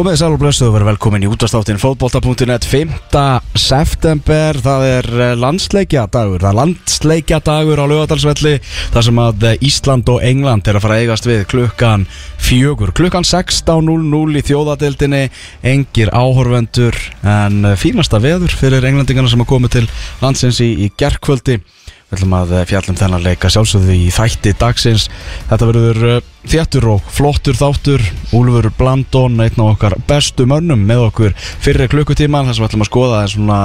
Komið þið sæl og blöstu og verið velkomin í útastáttin fótbolta.net 5. september það er eh, landsleikja dagur það er landsleikja dagur á lögadalsvelli þar sem að eh, Ísland og England er að fara að eigast við klukkan fjögur. Klukkan 16.00 í þjóðadeildinni engir áhorvendur en eh, fínasta veður fyrir englendingarna sem að koma til landsins í, í gerkvöldi Við ætlum að eh, fjallum þennan leika sjálfsögðu í þætti dagsins. Þetta verður eh, þjættur og flottur þáttur. Úlfur Blandón, einn af okkar bestu mönnum með okkur fyrir klukkutíman. Þess að við ætlum að skoða svona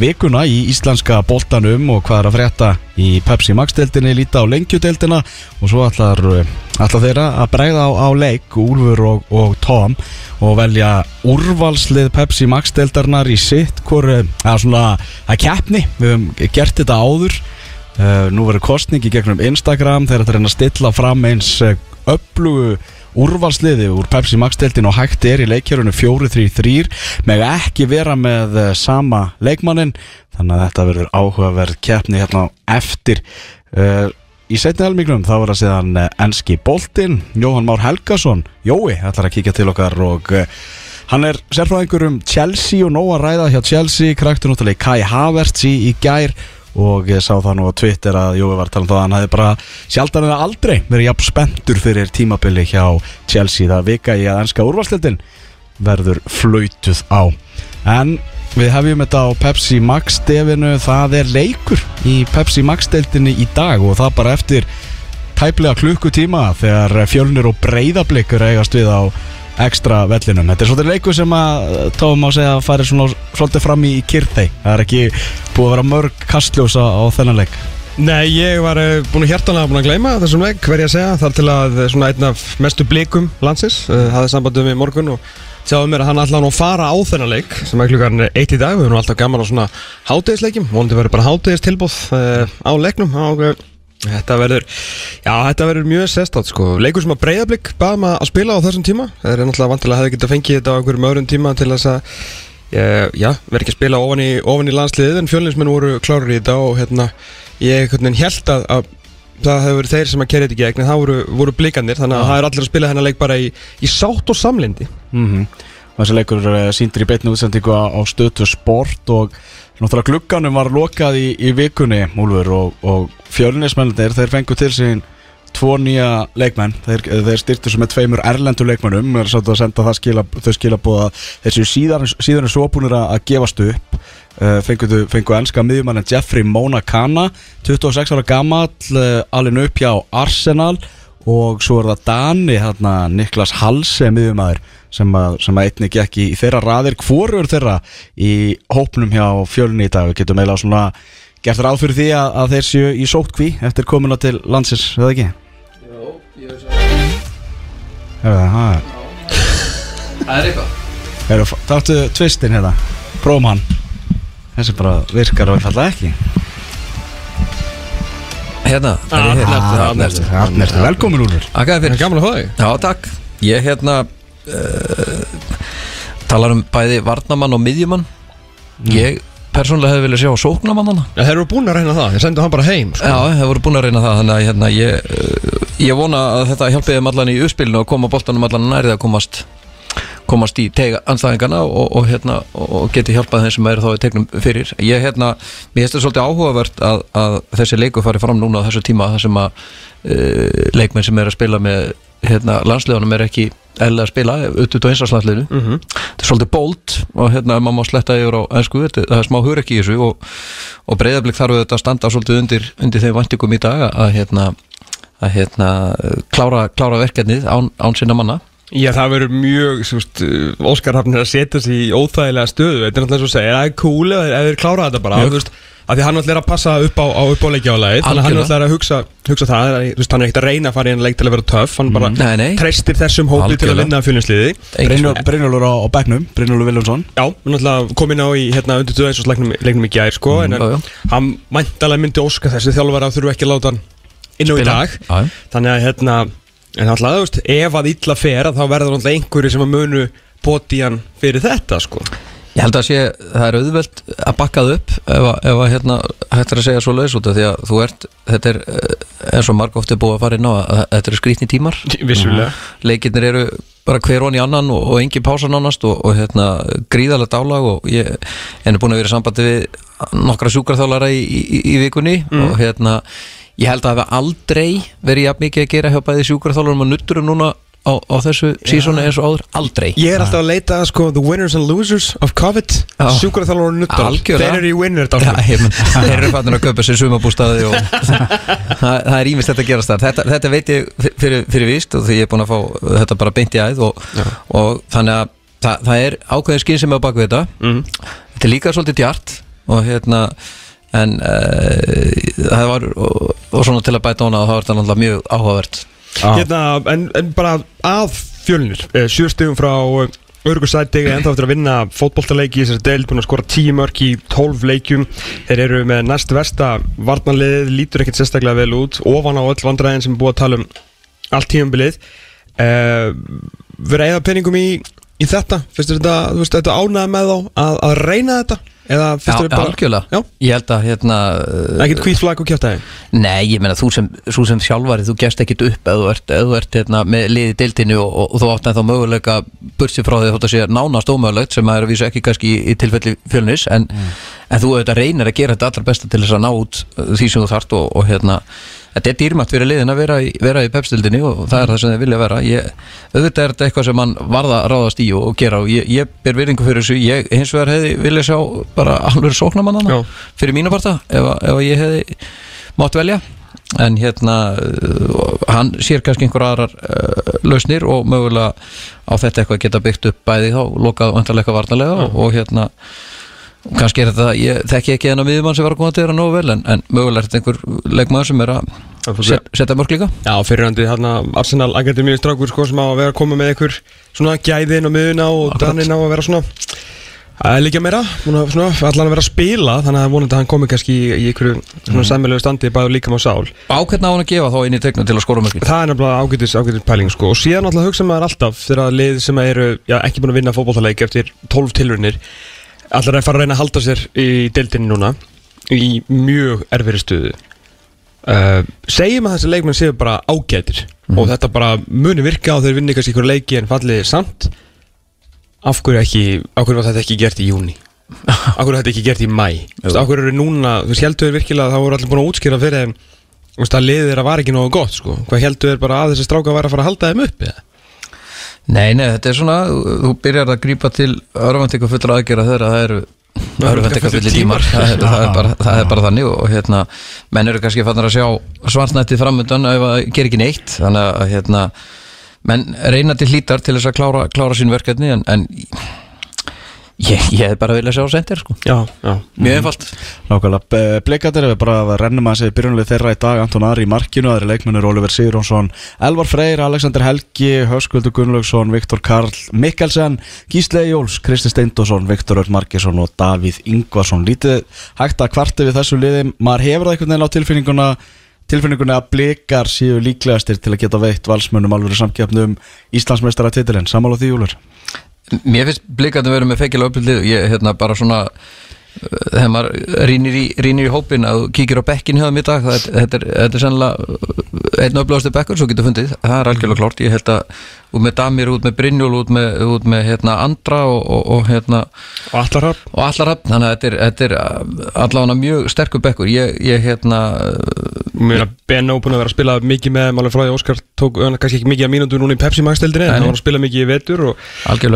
vikuna í íslenska boltanum og hvað er að frétta í Pepsi Max-deildinni, líta á lengjudeildina og svo ætlar, ætlar þeirra að bregða á, á leik, Úlfur og, og Tom og velja úrvalslið Pepsi Max-deildarnar í sitt hvori, að svona, að keppni, við höfum gert þetta áður nú verður kostning í gegnum Instagram þegar þetta er að stilla fram eins uh, öflugu úrvalsliði úr Pepsi Max-deltin og hægt er í leikjörunu 4-3-3 með ekki vera með uh, sama leikmannin þannig að þetta verður áhugaverð keppni hérna eftir. Í setni helmingnum þá verður að séðan enski boltin Jóhann Már Helgason. Jói ætlar að kíkja til okkar og Hann er sérfræðingur um Chelsea og nóg að ræða hjá Chelsea, kraktur náttúrulega Kai Havertz í, í gær og ég sá það nú á Twitter að Jói var talað um það að hann hefði bara sjaldan eða aldrei verið jafn spendur fyrir tímabili hjá Chelsea. Það vika í að ennska úrvarsleitin verður flautuð á. En við hefjum þetta á Pepsi Max stefinu, það er leikur í Pepsi Max deildinni í dag og það bara eftir tæplega klukkutíma þegar fjölnir og breyðablikur eigast við á ekstra vellinum. Þetta er svolítið leiku sem að tóum á segja að svona svolítið fram í kyrþei. Það er ekki búið að vera mörg kastljósa á þennan leik. Nei, ég var uh, búin að hjertanlega búin að gleyma þessum leik, hver ég að segja, þar til að svona einn af mestu blikum landsins uh, hafði sambandum við morgun og sjáum mér að hann ætlaði nú að fara á þennan leik sem er klukkan eitt í dag, við erum alltaf gaman á svona hátegisleikim, vonandi verður bara hátegistilbóð á leiknum og Þetta verður, já þetta verður mjög sestátt sko, leikur sem að breyðablík baðum að spila á þessum tíma, það er náttúrulega vantilega að hefði getið að fengið þetta á einhverjum öðrum tíma til þess að, já, verður ekki að spila ofan í, ofan í landsliðið en fjölinsmenn voru klárir í þetta og hérna, ég held að, að það hefur verið þeir sem að kerja þetta í gegn en það voru, voru blíkanir, þannig að það er allir að spila hennar leik bara í, í sátt og samlindi. Mm -hmm. Þessi leikur eh, síndir í beitnu útsendingu á stötu sport og Náttúrulega glugganum var lokað í, í vikunni Úlfur og, og fjölunismennir þeir fengu til sín tvo nýja leikmenn, þeir, þeir styrtu sem er tveimur erlendu leikmennum, er sátt að senda það skila, þau skila búið að þessu síðan, síðan er svo búinir að gefast upp. Uh, fengu, fengu ennska miðjumann Jeffrey Monacana 26 ára gammal uh, alveg upp hjá Arsenal og svo er það Dani hérna, Niklas Halse miðjumæður sem að, sem að einni gekk í, þeirra raðir. Hvorur þeirra í hópnum hjá fjölunni í dag? Við getum eiginlega svona gert ráð fyrir því að, að þeir séu í sótkví eftir komuna til landsins, veða ekki? Jó, ég veist að það. Er eitthvað? Þáttu tvistin hérna, prófum hann. Þessi bara virkar og falla ekki Hérna, velkomin að hóða þig. Já, takk. Ég hérna uh, talar um bæði varnamann og miðjumann. Mm. ég persónulega hefði viljað sjá sóknamann ja, þeir eru búin að reyna það, þeir sendu hann bara heim sko. já, þeir voru búin að reyna það. Þannig að hérna, ég, uh, ég vona að þetta hjálpi þeim allan í uppspilinu og koma bóltanum allan nærið að komast komast í tega anstæðingarna og, og, hérna, og geti hjálpað þeim sem eru þá í tegnum fyrir. Ég hérna, mér finnst þetta svolítið áhugavert að, að þessi leiku fari fram núna á þessu tíma þar sem að uh, leikmenn sem er að spila með hérna, landslegunum er ekki eðlilega að spila auðvitað á einsarslagsliðinu þetta er svolítið bold og hérna maður má sletta yfir á ennsku, þetta, það er smá hugur ekki í þessu og, og breyðablík þarf auðvitað að standa svolítið undir, undir þeim vantingum í dag að hérna, að hérna klára, klára verkefnið án, án sinna manna Já, það verður mjög, þú veist, uh, Óskar Hafnir að setja sig í óþægilega stöðu Þetta er náttúrulega svo að segja, það er cool ef ef þeir klára þetta bara, þú veist að Því hann er að passa upp á, á, upp á leikjálaðið Þannig að hann er að hugsa, hugsa það það er- Þú veist, hann er ekkert að reyna að fara í en leik til að vera töff Hann bara Nei, nei. treystir þessum hópi til að vinna fjölinsliði Brynjólfur á, á bekknum, Brynjólfur Viljánsson Já, hann náttúrulega kom inn á í hérna undir döðeins og leiknum, leiknum í gær, sko En já, já. hann mæntalega myndi óska þessi þjálfur að þurfa ekki að láta hann inn á í Spila. dag já. Þannig að hérna En alltaf, þú veist, ef að illa fer að þá verður alltaf einhverju sem að munu poti hann fyrir þetta, sko. Ég held að sé, það er auðvelt að bakka það upp ef, að- ef að hérna hættir að segja svo laus út af því að þú ert, þetta er eh, eins og marg oft er búið að fara inn á að þetta eru skrýtni tímar. Vissulega. Leikirnir eru bara hver í annan og, og engin pása nánast og, og hérna gríðarlega dálag og ég er búin að vera í sambandi við nokkra sjúkarþálara í, í, í vikunni og hérna ég held að hafa aldrei verið jafn mikið að gera hjá bæði sjúkarþálarum og nutturum núna á, á þessu sísoni eins og áður, aldrei. Ég er alltaf að leita að sko The winners and losers of COVID. Já. Sjúkraþjálfur og nuttar Algjörlega. Þeir eru í winner Já, dálfur ég menn, þeir eru fannir að köpa sér sumabústaði og það, það er ímest þetta að gerast þar. Þetta, þetta veit ég fyrir, fyrir víst og því ég er búin að fá þetta bara beint í æð og, og þannig að það, það er ákveðin skinn sem er á baku þetta. Mhm. þetta er líka svolítið djart og hérna en uh, það var og, og svona til að bæta hana það var þetta náttúrulega mjög áhugavert. Hérna, en, en bara að fjölnir eh, Sjö stegum frá Örgursæti ennþá eftir að vinna fótboltaleiki í þessari deild, búin að skora 10 mörg í 12 leikjum. Þeir eru með næst versta varnanliðið, lítur ekkert sérstaklega vel út ofan á öll vandræðin sem er búið að tala um allt tíumbilið uh, vera eða peningum í, í þetta? Finnst þetta, þú veist, þetta ánæða með þá að, að reyna þetta Já, bara algjörlega, Já. ég held að hérna ekkert hvít flag og kjátaði Nei, ég meina þú sem, þú sem þjálfari þú gerst ekkit upp eða þú ert, eða þú ert hérna, með liði deildinu og, og, og þú átt þá möguleika bursi frá því að sé nánast ómögulegt sem að er að vísa ekki kannski í, í tilfelli fjölnis en, en þú auðvitað reynir að gera þetta allra besta til þess að ná út uh, því sem þú þart og, og hérna Þetta er dýrmætt fyrir liðin að vera í, vera í pepstildinni og það er það sem þeir vilja vera. Ég, auðvitað er þetta eitthvað sem mann varða ráðast í og, og gera og ég, ég ber virðingu fyrir þessu. Ég hins vegar hefði vilja sjá bara alveg sóknamannana fyrir mínu parta ef, ef ég hefði mátt velja. En hérna uh, hann sér kannski einhver aðrar uh, lausnir og mögulega á þetta eitthvað geta byggt upp bæði þá lokað vantarleika varnalega og, og hérna kannski er þetta, ég þekki ekki enn á miðjumann sem var að koma til þeirra nógu vel en, en mögulega er þetta einhver leikmaður sem er að set, setja mörg líka. Já, fyrirhandi hérna Arsenal Akademíu strákur sko sem á að vera að koma með einhver svona gæðin og miðuna og Akkurat. dannin á að vera svona að líka meira, svona, svona allan að vera að spila þannig að vonandi að hann komi kannski í, einhverju svona sæmilegu standi bæður líka með sál. Ákveðna á hann að gefa þá inn í tegna til að skora mörg Það er nefnilega ágætis, ágætis pæling og síðan alltaf hugsa maður alltaf þegar að lið sem eru já, ekki búin að vinna fótbollaleik eftir 12 tilrunir allar að fara að reyna að halda sér í deildinni núna? Í mjög erfiri stöðu. Uh, segjum að þessi leikmenn séu bara ágætir. Og þetta bara muni virka og þeir vinni kannski ykkur leiki en falliði samt. Af hverju ekki, af hverju var þetta ekki gert í júni af hverju var þetta ekki gert í mæ af hverju eru núna, þú veist, heldur þeir virkilega að það voru allir búin að útskýra fyrir þeim að liðið þeirra var ekki nógu gott sko. hvað heldur þeir bara að þessi stráka væri að fara að halda þeim upp eða? Nei, nei, þetta er svona, þú byrjar að grípa til örvendingu fullra aðgera þegar það eru örvendingu fullir tímar. það er, það, er bara, það er bara þannig og, hérna, menn eru kannski fannar að sjá svartnættið framöndan ef að gera ekki neitt. Þannig að hérna, menn reyna til hlítar til þess að klára, klára sín verkefni en, en ég, ég hef bara viljað sjá sendir sko. Já, já. Mjög einfalt. Nákvæmlega, Blikatir við bara að rennum að segja byrjunlega þeirra í dag. Anton Ari í markinu, aðri leikmennir Oliver Sigurjónsson, Elvar Freyr, Alexander Helgi Höskuldur Gunnlaugsson, Viktor Karl Mikkelsen, Gísle Jóls Kristi Steindosson, Viktor Örn Markesson og Davíð Ingvarsson, lítið hægt að kvarti við þessu liði, maður hefur það einhvern veginn á tilfinninguna tilfinningunni að blikar séu líklegastir til að geta veitt valsmönnum alveg samkeppnum Íslandsmeistara titilinn, samála því Júlur Mér finnst blikandi verið með feikilega upplýðið ég hérna bara svona þegar maður rínir í, rínir í hópin að þú kíkir á bekkin hjá þeim í dag það, þetta, er, þetta er sennilega einn öflöðastu bekkur svo getur fundið, það er algjörlega klárt. Ég held að út með Damir, út með Brynjól út með, út með hérna, Andra og, og, og hérna Og allar hafn og allar hafn, þannig að þetta er, þetta er allavega mjög sterkur bekkur. Ég, ég hérna Mér að Ben búin að vera að spila mikið með því að Óskar tók öðna kannski ekki mikið að mínútu núna í Pepsi Max-deldinni En hann var að spila mikið í vetur og.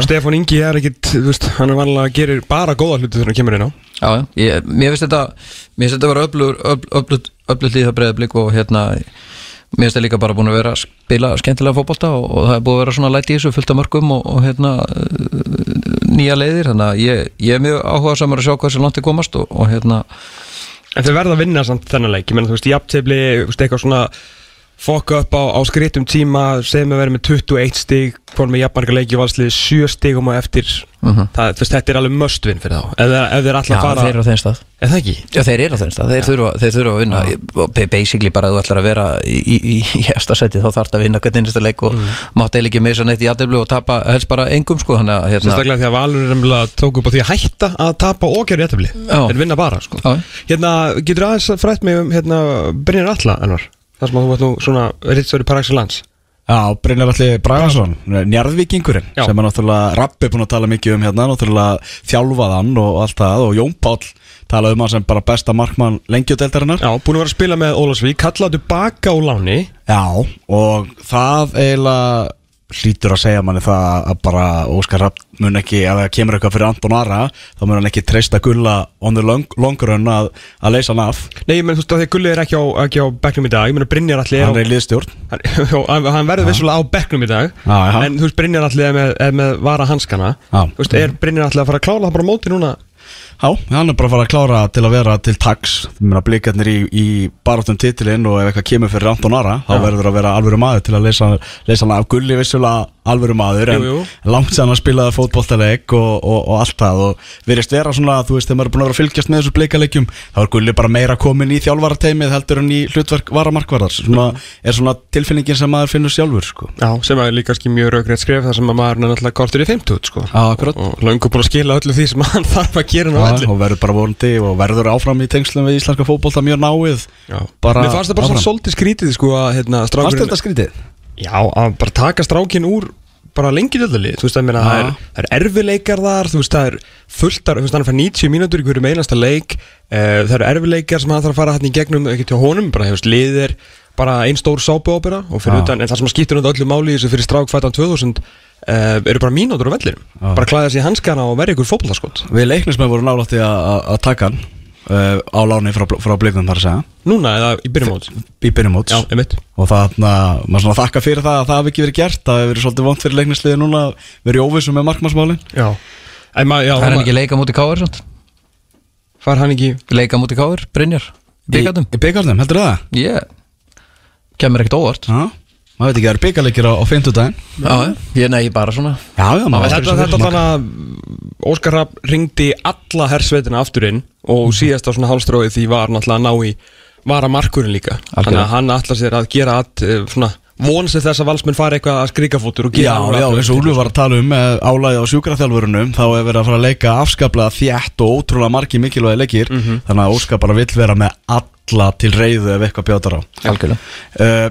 Stefán Ingi er ekkit, veist, hann er vanlega að gerir bara góða hluti þegar hann kemur inn á Já, ég, mér finnst þetta mér finnst þetta að vera öflut öflut líða breyðablík og hérna mér finnst þetta líka bara búin að vera að spila skemmtilega fótbolta og, og það er búin að vera svona læti í þessu fullt af mörgum og, og hérna uh, nýja leiðir, þannig að ég, ég er mjög áhuga samar að sjá hvað sem langt er komast og, og hérna, En þau verða að vinna samt þennan leik. Ég menn, þú veist, jafntefli, eitthvað svona Fokka upp á, á skritum tíma Segjum að vera með 21 stig Fór með jafnmarga leiki valslið 7 stigum og eftir Mhm. það, þú veist, Þetta er alveg möstvinn fyrir þá Ef, ef þeir alltaf fara þeir eru á þeim stað Er það ekki? Já, þeir eru á þeim stað, þeir þurfa, þeir þurfa að vinna ba- basically bara að þú ætlar að vera í, í, í, í efsta seti þá þarf að vinna hvernig einasta leik og mm. mátt eiginlega með þess að neitt í aðdeflu og tapa helst bara engum sko, að hérna, Sérstaklega því að Valur er tók upp á því að hætta að tapa og gera jættefli Já. Þeir vinna bara, sko Já. Hérna, Það sem að þú vart nú svona ritstöri par excellence Já, Brynjar Alli Bragason, njarðvíkingurinn Já. sem er náttúrulega Rappi búin að tala mikið um hérna náttúrulega þjálfaðan og allt það og Jón Páll talaði um hann sem bara besta markmann lengjudeldarinnar Já, búin að vera að spila með Ólasvík Kallaðu baka á láni. Já, og það eiginlega hlýtur að segja manni það að bara Óskar Rapp mun ekki, ef það kemur eitthvað fyrir Anton Ara þá mun hann ekki treysta gulla on the long, long run að, að leysa hann af. Nei, ég menn, þú veist að því Gulli er ekki á, ekki á bekknum í dag. Ég menn að Brynjar Alli er á hann er í liðstjórn. Hann, hann verður vissulega á bekknum í dag Já, já. En þú veist, Brynjar Alli er með, er með vara hanskana. Já. Þú veist, er Brynjar Alli að fara að klála það bara móti núna Já, hann er bara að fara að klára til að vera til meina blikarnir í, í barátum titilinn og ef eitthvað kemur fyrir Anton Ara þá verður að vera alvöru maður til að leysa, leysa hann af gulli vissulega alvöru maður en Jú, jú. langt sem hann spilaði fótboltaleik og, og, og allt það og verðist vera svona, þú veist, þegar maður er búin að vera að fylgjast með þessu blikaleikjum þá er gulli bara meira komin í þjálfarateimið heldur en í hlutverk varamarkvarðar svona, er svona tilfinningin sem maður finnur sjálfur sko. Já, sem er líka kannski mjög raugrætt skref þar sem að maður er náttúrulega kortur í 50 sko. Já, akkurat. Og löngu búin að skila öllu því sem hann þarf að gera öllu og verður bara vonandi og verður áfram í tengslum við íslenska fótbolta mjög náið Já. bara Mér fannst það bara svona áfram. svolítið skrítið sko að hérna, Fannst strákurinn þetta skrítið? Já, að bara taka strákin úr bara lengi döldalið, þú veist að mér að það er, það er erfileikar þar, þú veist það er fulltar, þú veist hann fær 90 mínútur í hverju einasta leik, uh, það eru erfileikar sem hann þarf að fara hann í gegnum, ekki til honum bara hefur liðir, bara ein stór sápuópera og fyrir Já. utan, en það sem skiptur undan öllu máli í þessu fyrir strák fætan 2000 uh, eru bara mínútur á vellirum, bara klæða sig í hanskana og verja ykkur fótbollaskot Við leiknismenn voru nálætti að taka hann uh, á láni frá, frá blikum þar að segja. Núna eða í byrjumót í byrjumóts Já, einmitt. Og það, na, maður svona þakka fyrir það að það hafi ekki verið gert það hefur verið svolítið vond fyrir leiknisliði núna að vera í óvissu með markmannsmálin. Já, Það er hann ekki leika múti káir samt? fær hann ekki Leika múti káir, Brynjar? Í, í byggarnum, heldur það? Ég Já, maður veit ekki, það eru byggarleikir á, á 50 daginn Já, ég nei, bara svona. Já, já, maður veltir þetta fyrir þannig að Óskar Rapp ringdi alla hersveitina aftur inn og síðast á svona hálstróið því var náttúrulega að ná í vara markurinn líka þannig að hann ætla sér að gera að eh, svona vonsi þess að valsmenn fari eitthvað að skrikafótur og Já, gera já, eins og Úlfur var að tala um álæði á sjúkraþjálfurunum þá er verið að fara að leika afskaplega þjætt og ótrúlega margi mikilvægi leikir. Þannig að Óskar bara vill vera með alla til reyðu ef eitthvað bjótar á. Algjörlega. Uh,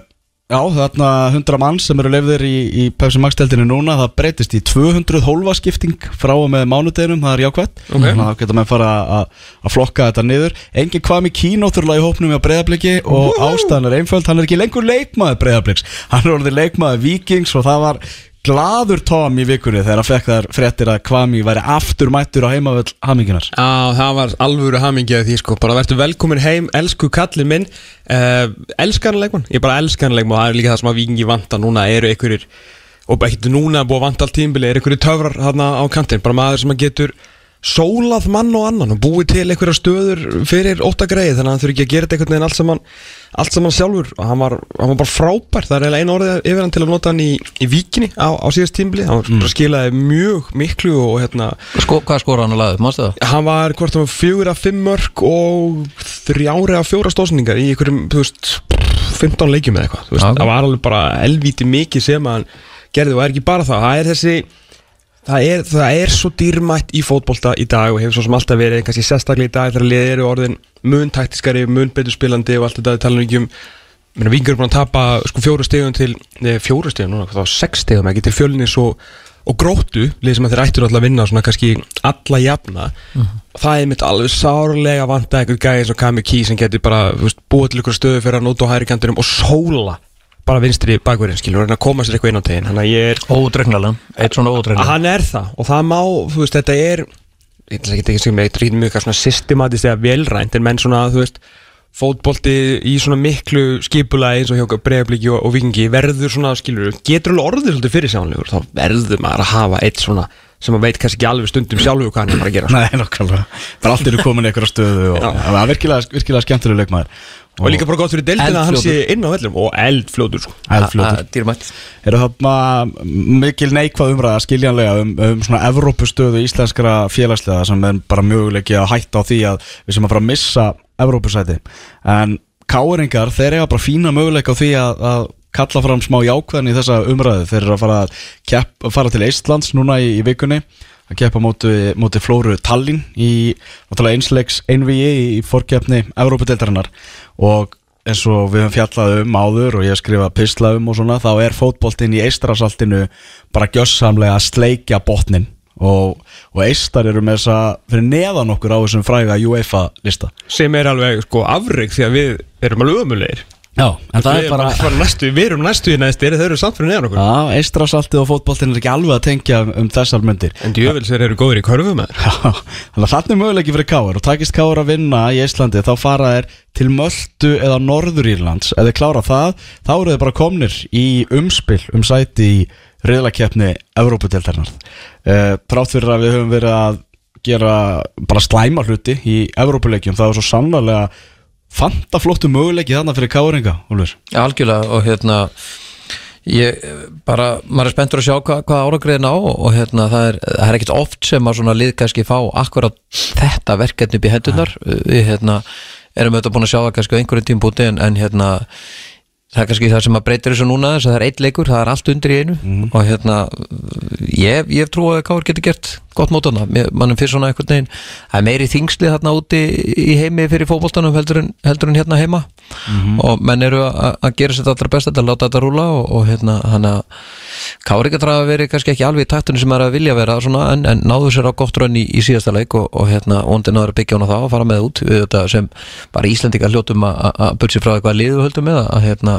Já, þarna 100 mann sem eru leifðir í, í Pepsi Max deildinu núna það breytist í 200 hólfaskipting frá og með mánudeginum, það er jákvætt. Ok. þannig að það geta með fara að flokka þetta niður. Engin hvað með kínótturlega í hópnum hjá breyðabliki og ástæðan er einföld hann er ekki lengur leikmaður breyðabliks hann er orðið leikmaður vikings og það var gladur Tom í vikunni þegar hann fekk þær fréttir að Kvami væri aftur mættur á heimavöll haminginar Já, það var alvöru hamingjaði því sko. Bara verður velkomin heim, elsku kallin minn. Uh, elskanleikmann, ég bara elskanleikmann og það er líka það sem að vikingi vanta núna eru einhverjir, og ekki núna búið að vanta allt tímbili, eru einhverjir töfrar þarna á kantinn, bara maður sem að getur sólað mann og annan og búið til einhverja stöður fyrir ótta greið þannig að hann þurfi ekki að gera þetta einhvern veginn allt saman allt saman sjálfur. Og hann var, hann var bara frábær. Það er eiginlega einu orðið yfir hann til að nota hann í, í víkinni á, á síðast tímbili hann mm. skilaði mjög miklu og hérna Sko, Hvað skora hann að laðið, mástu það? hann var hvort hann var fjögur af fimm mörg og þrjári af fjóra stóðsendingar í einhverjum, þú veist, 15 leikjum eða eitthvað, þú veist, það var alveg bara elvíti mikið sem hann gerði og er ekki bara það, það er þessi það er, það er svo dýrmætt í fótbolta í dag og hefur svo sem alltaf verið kannski sérstaklega í dag þegar liðið eru orðin mun taktiskari, mun betur spilandi og allt þetta tala um Vingur er búin að tapa sko, fjóru stegum til fjóru stegum, núna, þá sex stegum ekki til fjölnis og, og gróttu lið sem að þeir ættir alltaf að vinna svona kannski alla jafna. Og það er mitt alveg sárlega vanta eitthvað gæði eins og Kami Key sem getur bara veist, búið til ykkur stöðu fyrir að nota á hæri kantinum og sóla bara vinstri bakverðin skilur og reyna að koma sér eitthvað inn á tegin þannig að ég er Ódregnalega, eitt svona að ódregnalega hann er það og það má, þú veist, þetta er ég ætla ekki að segja mig, þetta er mjög svona systematist eða velrænt en menn svona, þú veist fótbolti í svona miklu skipulagi eins og hjá breiðabliki og, og vikingi verður svona, skilur, getur alveg orðið svolítið fyrir sjánlegur, þá verður maður að hafa eitt svona sem maður veit kannski ekki alveg stundum sjálfur hvað hann er að gera. Nei, nokkulega Bara allt eru komin í einhverja stöðu og það er virkilega, virkilega skemmtileg leikmaður og líka bara gott fyrir deildina að hann sé inn á vellum og eldfljótur sko. Eldfljótur. Dýrmætt. Eru þarna mikil neikvað umræða skiljanlega um, um svona Evrópustöðu íslenskra félagslega sem er bara möguleiki að hætta á því að við sem að fara að missa Evrópusæti. En káeringar, þeir eiga bara fína möguleika á því að, að kalla fram smá jákvæðan í þessa umræðu. Þeir eru að fara, að kepp, fara til Eistlands núna í, í vikunni að keppa móti, móti Flóru Tallinn í einsleiks einvigi í fórkeppni Evrópudeildarinnar. Og eins og við höfum fjallað um áður og ég hef skrifað pisla um og svona þá er fótboltinn í eistrasaltinu bara gjössamlega að sleikja botnin og, og eistar eru með þess að fyrir neðan okkur á þessum fræga UEFA lista. Sem er alveg sko afreg því að við erum alveg ömulegir Já, en það er bara næstu, við erum næstu í næstir þau eru samt fyrir neðan okkur. Já, eistrasaltið og fótboltinn er ekki alveg að tengja um, um þessar myndir en djöfelsir eru góður í körfu með Já, þannig að þarna er möguleiki fyrir Káar og takist Káar að vinna í Íslandi þá fara þeir til Möldu eða Norður Írlands. Ef þeir klára það, þá eru þeir bara komnir í umspil um sæti í riðlakeppni Evrópudeltarnar Trátt fyrir að við höfum verið að gera bara slæma hluti í Evrópuleikjum, það er svo sannlega fanta flottu möguleiki þarna fyrir Káringa, Úlfur? Já, algjörlega og hérna ég bara, maður er spenntur að sjá hvað, hvað áragriðin á og, og hérna það er, er ekkert oft sem að svona lið kannski fá akkurat þetta verkefni upp í hendunar við hérna erum auðvitað búin að sjá það kannski á einhverjum tímpúti en, en hérna það er kannski það sem að breytir þessu núna þess að það er eitt leikur, það er allt undir í einu. Og hérna ég, ég trú að Káur getur gert gott mótana mannum fyrir svona einhvern veginn það er meiri þingsli þarna úti í heimi fyrir fótboltanum heldur en, heldur en hérna heima og menn eru að að gera sér allra best að láta þetta rúla og, og hérna hann að að draga verið kannski ekki alveg í taktunni sem er að vilja vera svona, en, en náðu sér á gott raun í, í síðasta leik og, og hérna ondin náður að byggja hún á það og fara með út. Við þetta sem bara Íslendingar hljótum að, að- að sér frá eitthvað liðu höldum með að hérna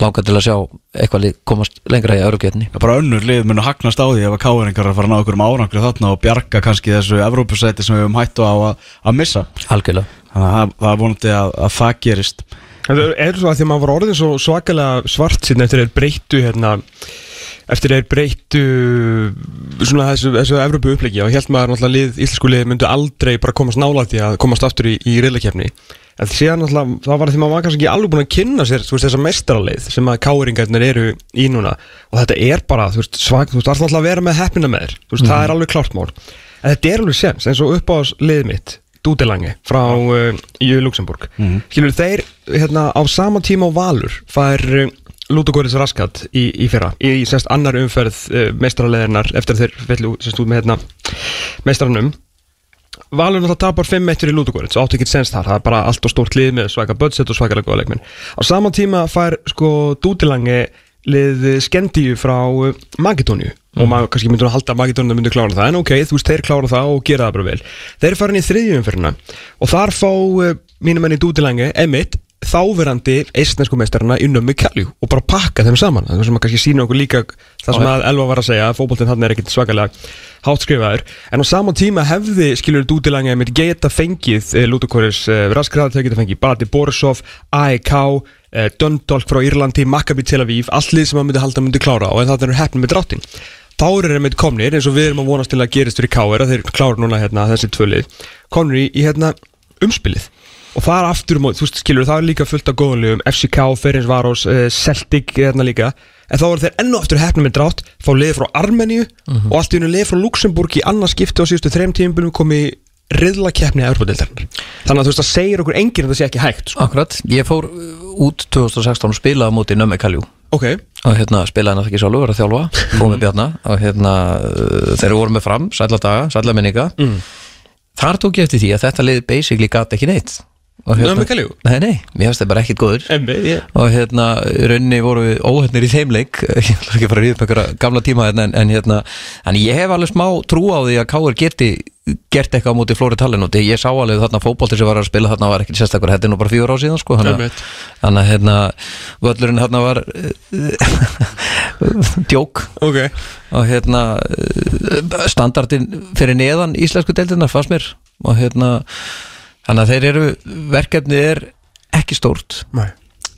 langa til að sjá eitthvað lið komast lengra í Európgetni Það er bara önnur lið munu hagnast á því ef að káeringar er að fara að ná okkur um árangri þarna og bjarga kannski þessu Evrópusæti sem við höfum hættu á að, að missa. Algjörlega þannig að það, er vonandi að, að það gerist. Það er svo að því að maður var orðin svo svakalega svart síðan eftir þeir breyttu hérna, eftir þeir breyttu svona þessu, þessu Evrópu uppleggi. Og held maður náttúrulega lið, íslensku lið myndu aldrei bara komast nálægt í að komast aftur í, í reyðleikefni en síðan náttúrulega, það var því maður var kannski ekki alveg búin að kynna sér veist, þessa mestraleið sem að káringarnir eru í núna. Og þetta er bara, þú veist, svag þú veist, alltaf að vera með heppina með þér. Þú veist, það er alveg klárt mál. En þetta er alveg sens, eins og upp á liðið mitt Dúdelangi frá uh, í Luxemburg skilur þeir hérna á sama tíma á Valur fær uh, Lúdogóris Raskat í, í fyrra í, í semst annar umferð uh, mestrarleðinar eftir að þeir fellu semst út með hérna mestranum Valur náttúrulega tapar 5-1 í Lúdogóris átti ekki sens þar, það er bara allt og stórt lið með svaka budget og svakalega góða leikminn á sama tíma fær sko Dúdelangi lið Skendíu frá Makedóniu og maður kannski myndur að halda að Makedóniu myndur klára það en ok, þú veist, þeir klára það og gera það bara vel. Þeir farin í þriðjumferðina og þar fá uh, mínum enn í Dúdilangi Emmitt þáverandi eistnesku meistarina í nömmu Kaljú og bara pakka þeim saman. Það sem að kannski sína okkur líka það sem að Elva var að segja að fótboltinn þarna er ekkit svakalega hátt skrifaður. En á sama tíma hefði skilur Dúdilangi Emmitt geta fengið eh, Lúdokóris eh, Raskrað þau geta fengið Balati Borisov, AEK eh, Dundalk frá Írlandi, Maccabi Tel Aviv allir sem að myndi halda myndi klára og en það er hefnum með dráttin eru þeir með komnir eins og við erum að vonast til að gerist fyrir að þeir klára núna hérna, þessi tvölið komnir í, í hérna, umspilið. Og það er aftur um, þú veist, skilur, það er líka fullt af góðanlegum FCK, Ferins Varos, uh, Celtic hérna líka, en þá eru þeir ennu aftur hefnum með drátt, fá liði frá Armeníu og allt í unni liði frá Luxemburg í annars skipti á síðustu þreim tímubunum komi riðla keppni að Európa-deildarinnar þannig að þú veist, það segir okkur enginn að það sé ekki hægt sko. Akkurat, ég fór uh, út 2016 og spilaði móti Nömmi Kaljú. Ok, og hérna spilaði hann ekki sjálfur, að þjálfa fóð með Bjarna. Og hérna uh, þeir voru með fram, sælla daga, sælla minninga. Þar tók ég eftir því að þetta lið basically gat ekki neitt með Kalíu? nei, nei, mér finnst það bara ekkit góður Emmi, ég og hérna, í rauninni voru við óhefnir í þeim leik. Ég ætla ekki að fara að ríða upp einhverja gamla tíma hérna, en, en hérna, en ég hef alveg smá trú á því að Káur geti gert eitthvað á móti Flóri Tallinn og ég sá alveg þarna fótbolti sem var að spila þarna var ekkert sérstakur, þetta er nú bara fjóra á síðan sko, þannig að- hérna, völlurinn þarna var djók. Ok. Og hérna eh, standardin fyrir neðan íslensku deildina fannst mér. Og hérna þannig að þeir eru, verkefnið er ekki stórt. Nei.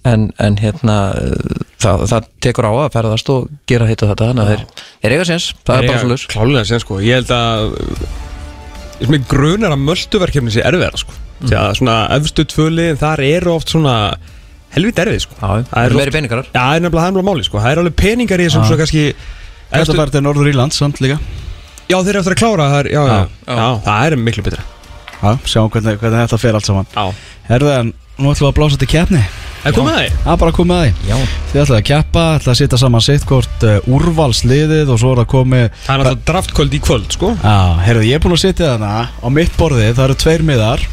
En, en hérna eh, það, það tekur á að ferðast og gera hitt og þetta þannig að þeir, þeir eiga séns, það er bara svo laus Klálega sen sko. Ég held að grunar að mölduverkefni sé erfiðara sko. Því að svona efstu tvöliðin þar eru oft svona Helvít erfið sko. Já, Það er eru oft- meiri peningarar Já, það er nefnilega er nefnilega máli sko. Það er alveg peningar í þessum svo kannski Þetta bara til Norður Írland samt líka. Já, þeir eru eftir að klára það er, já, já, Já, já, það er miklu betra Já, sjáum hvernig, hvernig þetta fer allt saman. Já. Herðu en, nú ætlum við að blása til keppni. Það kom með því? Það er bara að koma að því. Já, Þið ætlaði að keppa, ætlaði að setja saman sitt hvort uh, úrvalsliðið og svo er það komið Það er alltaf draftkvöld í kvöld sko. Já, heyrðu, ég er búin að setja þarna. Á mitt borðið, það eru tveir miðar.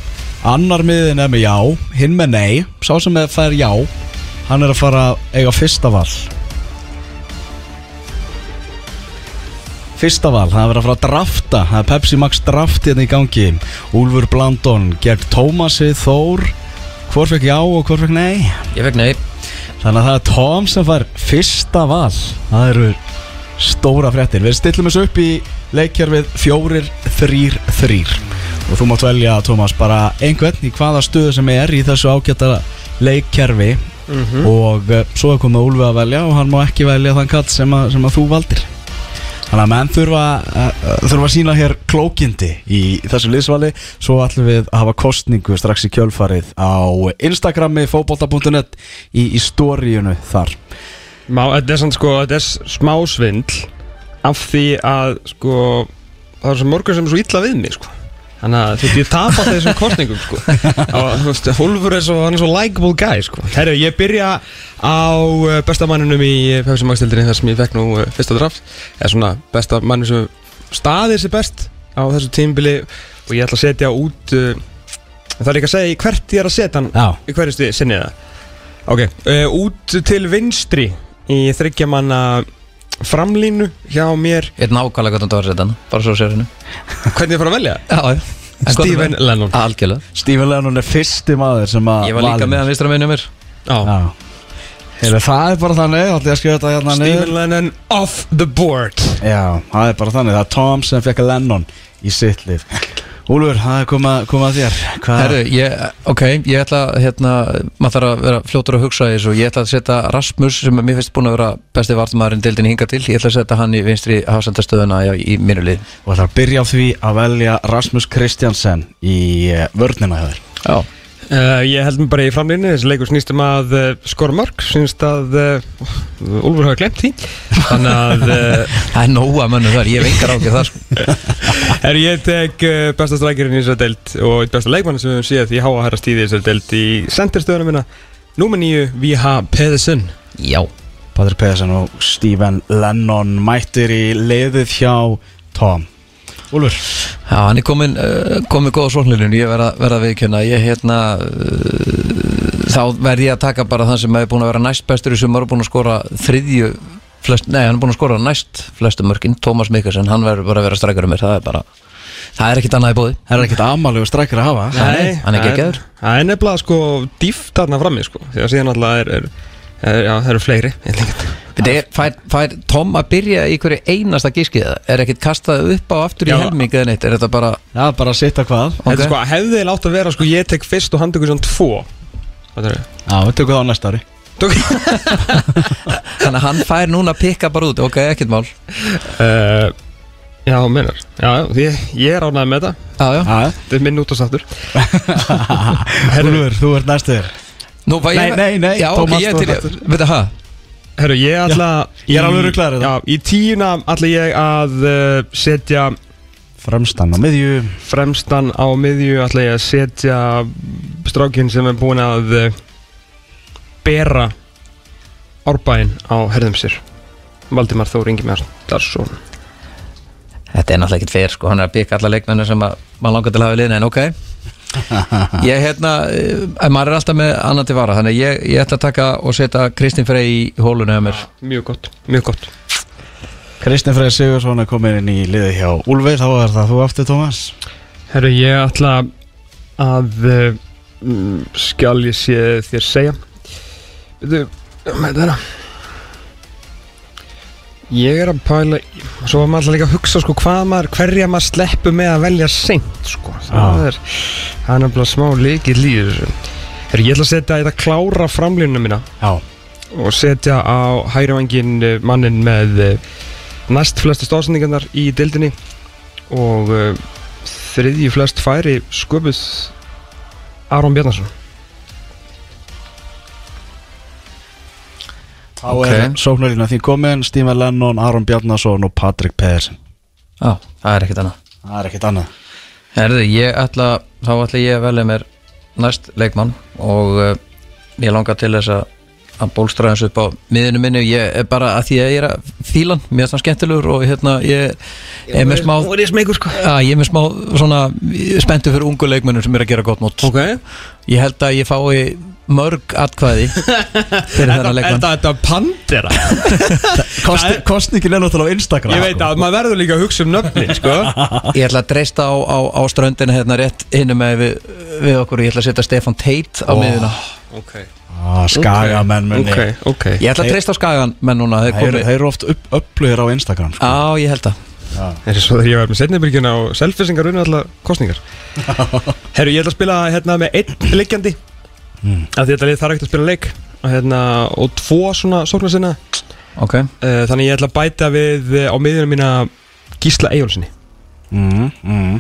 Annar miðin er með já, hinn með nei. Sá sem er fær já, hann er að fara að eiga fyrsta val Fyrsta val, það er verið að fara að drafta. Það er Pepsi Max draft hérna í gangi. Úlfur Blandon gegn Tómasi Þór. Hvor fekk já og hvor fekk nei? Ég fekk nei. Þannig að það er Tom sem fær fyrsta val. Það eru stóra fréttir. Við stillum þessu upp í leikjarfið fjórir, þrýr, þrýr Og þú mátt velja, Tómas, bara einhvern í hvaða stöðu sem er í þessu ágæta leikjarfi Og uh, svo er komið Úlfi að velja og hann má ekki velja þann kall sem, að, sem að þú valdir Þannig að menn þurfa, uh, þurfa að sína hér klókindi í þessu liðsvali. Svo ætlum við að hafa kostningu strax í kjölfarið á Instagrami fótbolta.net í, í stóriunu þar. Þetta er sko, er smá svindl Af því að sko Það er svo mörgur sem er svo illa við mig sko Þannig að þú veist, ég tap á þessum kostningum sko. Og þú veist, Hólfur er svo, svo likeable guy sko. Herru, ég byrja á uh, bestamanninum í Pepsi Max dildinni þar sem ég fekk nú uh, fyrsta draft. Eða svona bestamannin sem staðir sér best á þessu tímbili og ég ætla að setja út uh, það er líka að segja hvert ég er að setja hann Já, í hverju sinni það Ok, uh, út til vinstri í þryggjamanna framlínu hjá mér. Ég er nákvæmlega hvernig það var að setja hann Bara svo sér hennu Hvernig ég fór að velja? Já, Stephen? Lennon. Algjörlega. Stephen Lennon er fyrsti maður sem að Ég var líka með hann vistra meðinu mér. Já. Já. Heyrðu, Það er bara þannig, þá ætlum ég að skrifa þetta hérna niður. Stephen Lennon off the board. Já, það er bara þannig, það er Tom sem fekk Lennon í sitt lið Úlfur, það er komað koma þér. Hvað Herru, ég, ok, ég ætla hérna, maður þarf að vera fljótur að hugsa þessu ég ætla að setja Rasmus sem mér finnst búin að vera besti vartumæðurinn deildin hinga til ég ætla að setja hann í vinstri hafsendastöðuna í, í mínu lið. Og það er að byrja á því að velja Rasmus Kristjansen í eh, vörnina hjá þér. Já, uh, Ég held mér bara í framlínu Þessi leikur snýst um að uh, skora mörg Snýst að uh, Úlfur hafa glemt því Þannig að það er nóga mönnum þar, ég engar ákveð það sko. Er ég tek uh, besta strækirinn í þessari deild Og besta leikmann sem við höfum séð Því háa herra stíði í þessari deild Í senderstöðuna minna Númer nýju V.H. Pedersen Já, Patrik Pedersen og Stephen Lennon mættir í liðið hjá Tom Úlfur? Já, hann er komin, uh, komin góða svonlunum, ég verða verð að viðkjöna, ég hérna, uh, þá verð ég að taka bara þann sem er búin að vera næst bestur í sumar og búin að skora þriðju, flest, nei, hann er búin að skora næst flestu mörkin, Tómas Mikkelsen, hann verður bara að vera strækjur um mér, það er bara, það er ekkit annað í bóði. Það er ekkert amalegu strækir að hafa. Nei, hann er það geggjaður. Það er nefnilega sko dýft þarna frammi sko. Því að síðan alltaf er, er, er Já, það eru fleiri ég ekki. Þetta er, fær, fær Tom að byrja í hverju einasta gískið, er ekkit kastað upp á aftur í helming eða neitt, er þetta bara, Já, bara að sitta hvað? Þetta Ok. er sko, hefði látt að vera sko Ég tek fyrst og hann tekur svona tvo. Hvað er? Já, við tökum það á næsta ári. Þannig að hann fær núna að pikka bara út, ok, ekkit mál. Uh, já, meinar. Já, ég, ég er ánægð með þetta. Já, já. Þetta er minn út og sáttur Úlfur, þú ert ég, Nei, nei, nei, Tómas, þú er ert aftur. veit það, Herru, ég ætla ég er alveg í það. Já, í tíuna ætla ég að uh, setja Fremstan á miðju. Fremstan á miðju ætla ég að setja strákinn sem er búin að uh, bera Árbæinn á herðum sér. Valdimar Þór Ingi Mjartarsson Þetta er náttúrulega ekkert fyrir sko, hann er að byggja alla leikmennu sem að maður langar til að hafa í liðinu en ok Ég hérna, eh, maður er alltaf með annan til vara þannig að ég, ég ætla að taka og setja Kristín Frey í hólunni á mér. Mjög gott, mjög gott. Kristinn Freyr Sigursson er komin inn í liði hjá Úlfi Þá er það þú aftur Tómas. Herru, ég ætla að uh, mm, skal ég sé þér segja. Veitu, með þetta Ég er að pæla Svo var maður alltaf líka að hugsa sko hvað maður hverja maður sleppu með að velja seint sko. það Já. er það er nefnilega smá líkið líður Herru, ég ætla að setja þetta klára framlínuna mína. Já. Og setja á hægravangin mannin með uh, næst flestu stóðsendingarnar í dildinni og uh, þriðji flest færi sköpuð Aron Bjarnason Þá Ok. er sóknarinn að því komin Stíma Lennon, Aron Bjarnason og Patrik Pedersen Já, það er ekkert annað. Það er ekkert annað. Herðu, ég ætla, þá ætla ég að velja mér næst leikmann og uh, ég langar til þess að að bólstra hans upp á miðinu minni. Ég er bara að því að ég er að fílan mér er það skemmtilegur og hérna ég er með smá ég sko. Að ég er með smá svona spenntu fyrir ungu leikmennum sem er að gera gott mót. Ok. Ég held að ég fái mörg atkvæði fyrir þennan leikmann. þetta pandera? Kosti, Kostningin er náttúrulega á Instagram Ég veit að maður verður líka að hugsa um nöfnin sko. Ég ætla að dreista á, á, á ströndina hérna rétt hinum með við, við okkur ég ætla að setja Stefan Tate á Ó. miðuna Ok. Ah, Skagamenn muni Ok, ok. Ég ætla að dreista á skagan menn núna þeir Þeir, komi þeir eru oft upp, upplugir á Instagram sko. Já, ég held að. Það er svo þegar ég var með setnibyrgjuna og selfisingar unni allar kostningar Herru, ég ætla að spila hérna með einn leikjandi mm. af því þetta lið þarf ekkert að spila leik. Og, hérna, og tvo svona sóknar sinna. Ok, uh, Þannig ég ætla að bæta við eh, á miðjunum mína Gísla Eyjólfsinni mm, mm.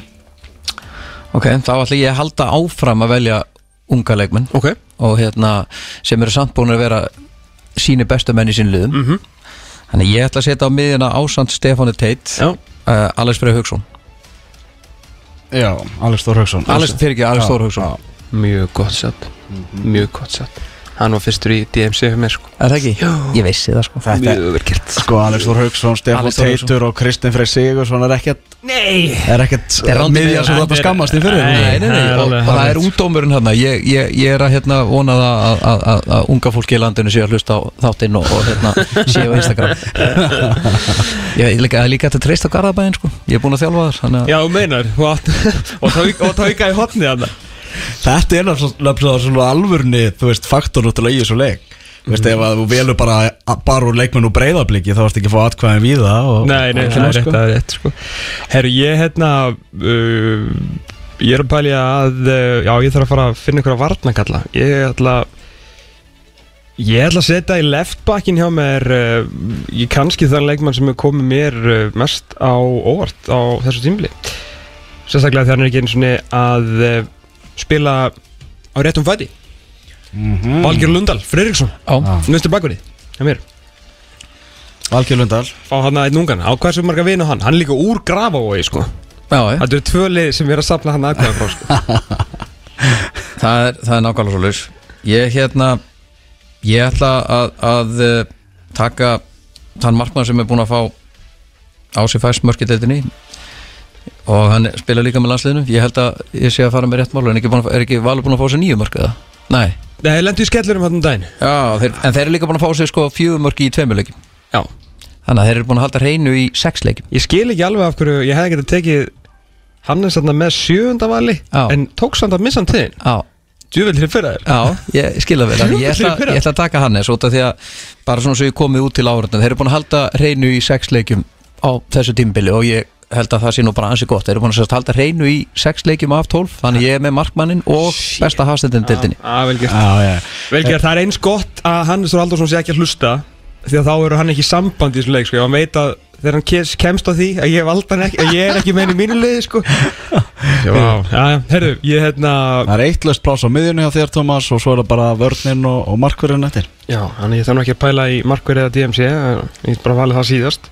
ok, þá ætla ég að halda áfram að velja unga leikmenn. Ok. Og hérna sem eru samt búin að vera síni bestu menn í sín liðum. Mm -hmm. Þannig ég ætla að setja á miðina ásand Stefáni Tate Já. uh, Alex Freyr Haugsson Já, Alex Þór Hauksson. Alex, fyrir ekki, Alex Þór Haugsson Mjög gott satt. Mjög gott satt. Hann var fyrstur í DMC fyrir mér sko. Er það ekki? Já. Ég vissi það sko. Þetta er Mjög gert. Sko Alex Þór Hauksson, Stefán. Teitur og Kristinn Freyr Sigursson er ekkert Nei! er ekkert er miðja með- sem þú ætti að skammast í fyrir Nei, Nei, nei, og, og það er hárrétt. ungdómurinn hérna. Ég, ég, ég er að hérna vona það að, að, að, að unga fólki í landinu sé að hlusta á þáttinn og, og hérna sé á Instagram. Ég er líka, líka að treysta á Garðabæðin sko. Ég er búin að þjálfa þar þannig að Já, meinar. Og og tauka í hotni hann Þetta er náttúrulega svona alvörni þú veist, faktor náttúrulega í þessu leik Þú veist, ef að þú velur bara bara úr leikmenn úr breyðabliki þá ertu ekki að fá atkvæðin við það og, Nei, nei, og það er sko. rétt, það er rétt sko. Herru, ég hérna uh, Ég er að pælja að uh, Já, ég þarf að fara að finna ykkur að varnakalla Ég ætla Ég ætla að setja í leftbackin hjá mér uh, Ég kannski þann leikmann sem er komið mér uh, mest á óvart á þessu tímli Sérstaklega þegar hann er ekki að uh, spila á réttum fæti. Mhm. Valgjör Lundal, Freiriksson á, Nöstu bakverði, hjá mér. Valgeir Lundal Fá hann að einn ungan, á hversu marga vina hann? Hann er líka úr grafavói, sko. Þetta eru tvö lið sem er að safna hann aðkvæða frá sko. það er, það er nákvæmlega svo laus ég hérna ég ætla að, að uh, taka þann markmann sem er búin að fá á sig fæst mörk í deildinni og hann spila líka með landsliðinu. Ég held að ég sé að fara með rétt mál en ekki er ekki valur búin að fá sér nýju mörk eða? Nei, Nei, ég lendi í skellurum hann um daginn. Já, þeir, en þeir eru líka búin að fá sér sko fjögur mörk í tveimur leikjum. Já. Þannig að þeir eru búin að halda hreinu í sex leikjum. Ég skil ekki alveg af hverju Ég hefði getið tekið Hannes þarna með sjöunda vali Já. En tók samt að missa hann til. Já, Djúvel til fyrir þér. Já, ég skilða vel. Ég ætla, ég ætla að taka Hannes út af því að bara svona svo ég komið út til áraðna þeir eru búin að halda hreinu í sex leikjum á þessu tímbili og ég held að það sé nú bara ansi gott. Þeir eru búin að halda hreinu í sex leikjum af 12 þannig ég er með markmannin og besta hafstendin dildinni Já, vel gert. Já, já. Vel gert, það er eins gott að Hannes Þór Aldursson sé ekki að hlusta Því að þá eru hann ekki í samband í þessum leik sko. Ég veit að þegar hann kemst á því að ég, ekki, að ég er ekki með henni í mínu liði sko. Já, herru, ég hérna Það er eitt löst pláss á miðjunni hjá þér Thomas og svo er það bara vörninn og, og markverðin eftir. Já, þannig ég þarf ekki að pæla í markverð eða DMC Ég get bara valið það síðast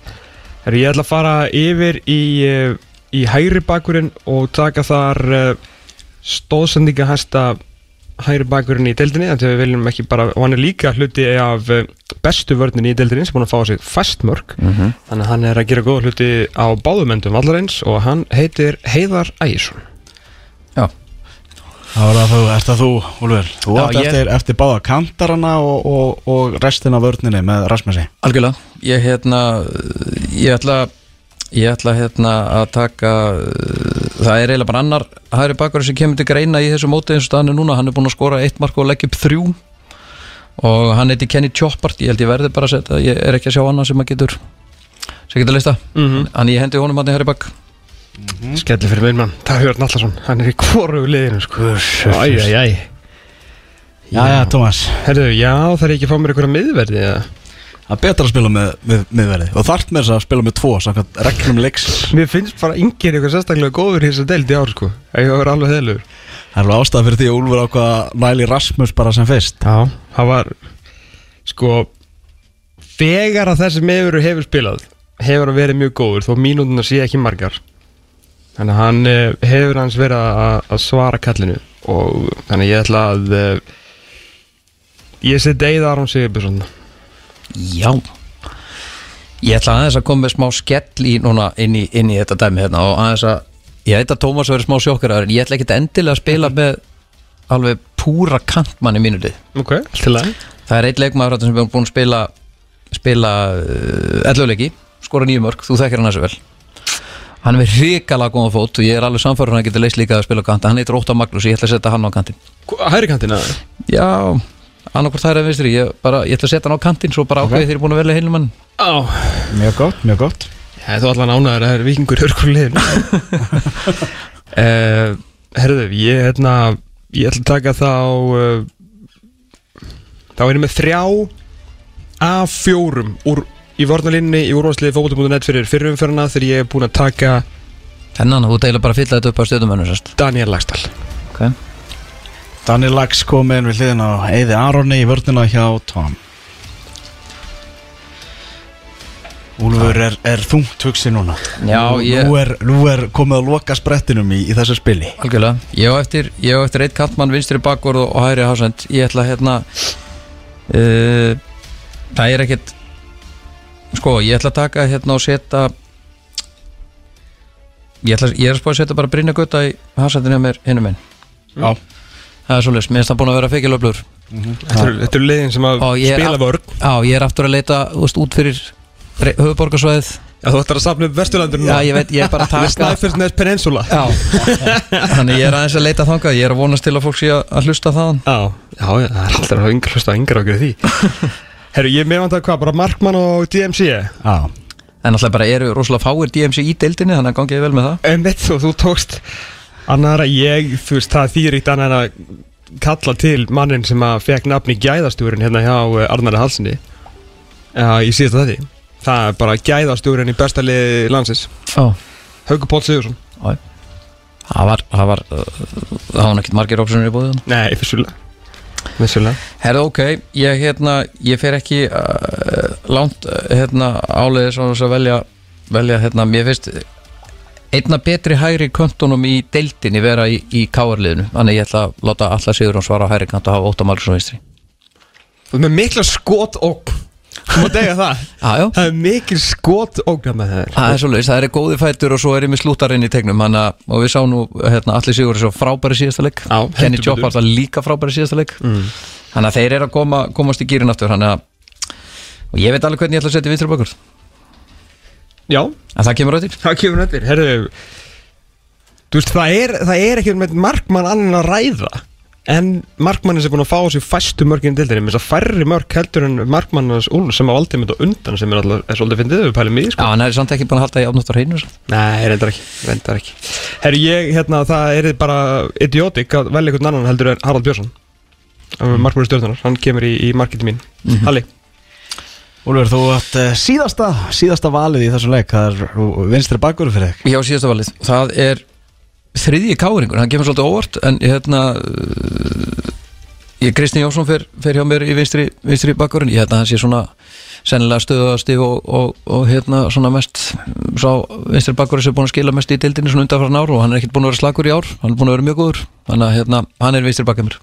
Herru, ég ætla að fara yfir í, eh, í hægri bakurinn og taka þar uh, stóðsendinga hæsta hægri bakurinn í deildinni Þannig að við viljum ekki bara, og hann er líka hluti af uh, bestu vörnin í deildinni sem búin að fá á sig fast mörg þannig að hann er að gera góða hluti á báðumendum allarins og hann heitir Heiðar Ægjesson Það var að þú, ert það þú, Úlfur? Þú Já, átt ég- eftir, eftir báða kantarana og, og, og restina af vörninni með Rasmusi. Algjörlega. Ég hérna, ég ætla Ég ætla hérna að taka uh, Það er eiginlega bara annar Hæri bakur sem kemur til greina í þessu móti eins og staðan er núna. Hann er búinn að skora eitt mark og leggja upp þrjú. Og hann heiti Kenny Choppart. Ég held ég verði bara að setja Ég er ekki að sjá annað sem að getur sem getur lista Mhm. Hann ég hendi honum hann í Hæri bak Skelli fyrir minn mann, það Hjörn Allarsson hann er í hvoru liðinu sko. Æj, æj, æj Já, já, Tómas. Herðu, já, það er ekki að fá mér einhverja miðverði eða? Það er betra að spila með, með, með Og þarft með þess að spila með tvo Samkvæmt reglum leiks. Mér finnst bara yngir eitthvað sérstaklega góður í þessu deild í ár sko. Ef ég var alveg heilur Það er alveg ástæða fyrir því að Úlfur ákvað að næli Rasmus bara sem fyrst. Já, það var sko þegar að þessi meður hefur spilað hefur hann verið mjög góður þó mínútuna sé ekki margar þannig að hann eh, hefur hans verið að, að svara kallinu og þannig að ég ætla að eh, ég seti Eða Aron Sigurbjörnsson Já. Ég ætla aðeins að koma með smá skell í núna inn í, inn í þetta dæmi hérna og aðeins að ég veit að Tómas verður smá sjokkar en ég ætla ekki endilega að spila með alveg púra kantmann í mínu lið. Ok, til að Það er eitt leikmaður sem er búin að spila spila uh, elluleiki skora nýju mörg, þú þekkir hann þessu vel Hann er með hrikalega góðan fót og ég er alveg samfærður hann að geta leist líka að spila á kanta hann heitir Óttar Magnús, ég ætla að setja hann á kantin Hæri kantina Já, annarkvort það er að vinstri. Ég, bara, ég ætla að setja hann á kantin svo bara ákveði þegar ég er búin að velja heilum hann Á, Mjög gott, mjög gott. Ég þú allan ánæður að það er vikingur hörkur liðin uh, Herðu, ég hérna ég ætla að taka þá uh, þá er ég með þrjá af fjórum úr, í vörnalínni í úrvarsliði fókbóti.net fyrir fyrirumferðina þegar ég er búin að taka Þennan, þú deila bara að fylla þetta upp á stöðumönnum sérst? Daniel Lagstall okay. Daniel Lax kom inn við hliðin á Eiði Aronni í vörnina hjá Tom. Úlfur er, er þungt hugsi núna. Já, nú, ég- nú, er, nú er komið að loka sprettinum í, í þessu spili. Algjörlega, ég á eftir, ég á eftir eitt kantmann vinstri bakvörð og, hægri hásend. Ég ætla hérna uh, Það er ekkert Sko, ég ætla að taka hérna og setja Ég, ætla, ég er að spá að setja bara Brynja Gutta í hásendinu mér hinnum minn Já, Það er svolítið, mér finnst það búin að vera feikilöflur Þetta eru- þetta eru liðin sem að spila vörn Já, ég er aftur að leita úst, út fyrir höfuborgarsvæðið Já, þú ættir að safna upp vesturlandur Já, ég veit, ég er bara að taka Snæfellsnes Peninsula Já, þannig ég er aðeins að leita þangað. Ég er að vonast til að fólk sé að- hlusta þaðan. Já, já, já, það er alltaf að yngra hlusta yngra okkur því Herru, ég með vant að hvað, bara Markmann og DMC já. En alltaf bara eru rosalega fáir DMC í deildinni Þannig að gangi ég vel með það. En veit þú, þú tókst Annar að ég, þú veist, það þýr eitt annað en að kalla til mannin sem að fekk nafni gæðastjúrin hérna hjá eh, Arnari Halsinni Já, í síðasta þetta Það er bara gæðastjúrin í besta liði landsins. Já Haukur Póll Sigursson Það var, það var, uh, það var nekkit margir optionir í bóðið Nei, vissulega Vissulega. Herðu ok, ég hérna, ég fer ekki uh, langt uh, hérna áleiðis á þess að velja, velja hérna, mér finnst einna betri hægri köntunum í deildinni vera í, í káarliðinu. Þannig ég ætla að láta alla sigur og svara hægri kant og hafa ótta málur svo vinstri. Með mikla skot og Þú má degja það. Já Það er mikil skot og með það Það er svolítið, það er góði fætur og svo er ég með slútarinn í tegnum. Hana, og við sáum nú hérna, allir sigur svo frábæri síðasta leik. Kenny Jopp alltaf líka frábæri síðasta leik. Mm. þannig að þeir eru að koma, komast í gýrin aftur. Að og ég veit alveg hvernig ég ætla að setja vinstri bakur Já, en það kemur rættir það kemur nættir Herðu Þú veist, það er, það er ekki með markmann annan að ræða En markmannin sem er búin að fá sér fæstu mörgin í dildinni Með þess að færri mörg heldur en markmannans Úl sem á aldrei mynd og undan sem er alltaf er svolítið fyndið við pælum í því, Já, sko. hann er samt ekki búin að halda í átnátt á hreinu samt. Nei, reyndar ekki, reyndar ekki. Herru, ég, hérna, það er bara idiotik að velja einhvern annan heldur en Harald Björnsson mm. Markmannin stjórnunar, hann kemur í, í marketi mín. Halli. Úlfur, þú átt uh, síðasta, síðasta valið í þessum leik. Það er vinstri bakkur fyrir þig. Já, síðasta valið, það er þriðji káringur, hann kemur svolítið óvart en hérna ég Kristinn Jónsson fer, fer hjá mér í vinstri, vinstri bakkurinn, ég hérna hann sé svona sennilega stöðastig og, og, og hérna svona mest sá vinstri bakkurinn sem er búin að skila mest í deildinni svona undanfæran ár og hann er ekkert búin að vera slagur í ár. Hann er búin að vera mjög góður, þannig að hérna hann er vinstri bakkar mér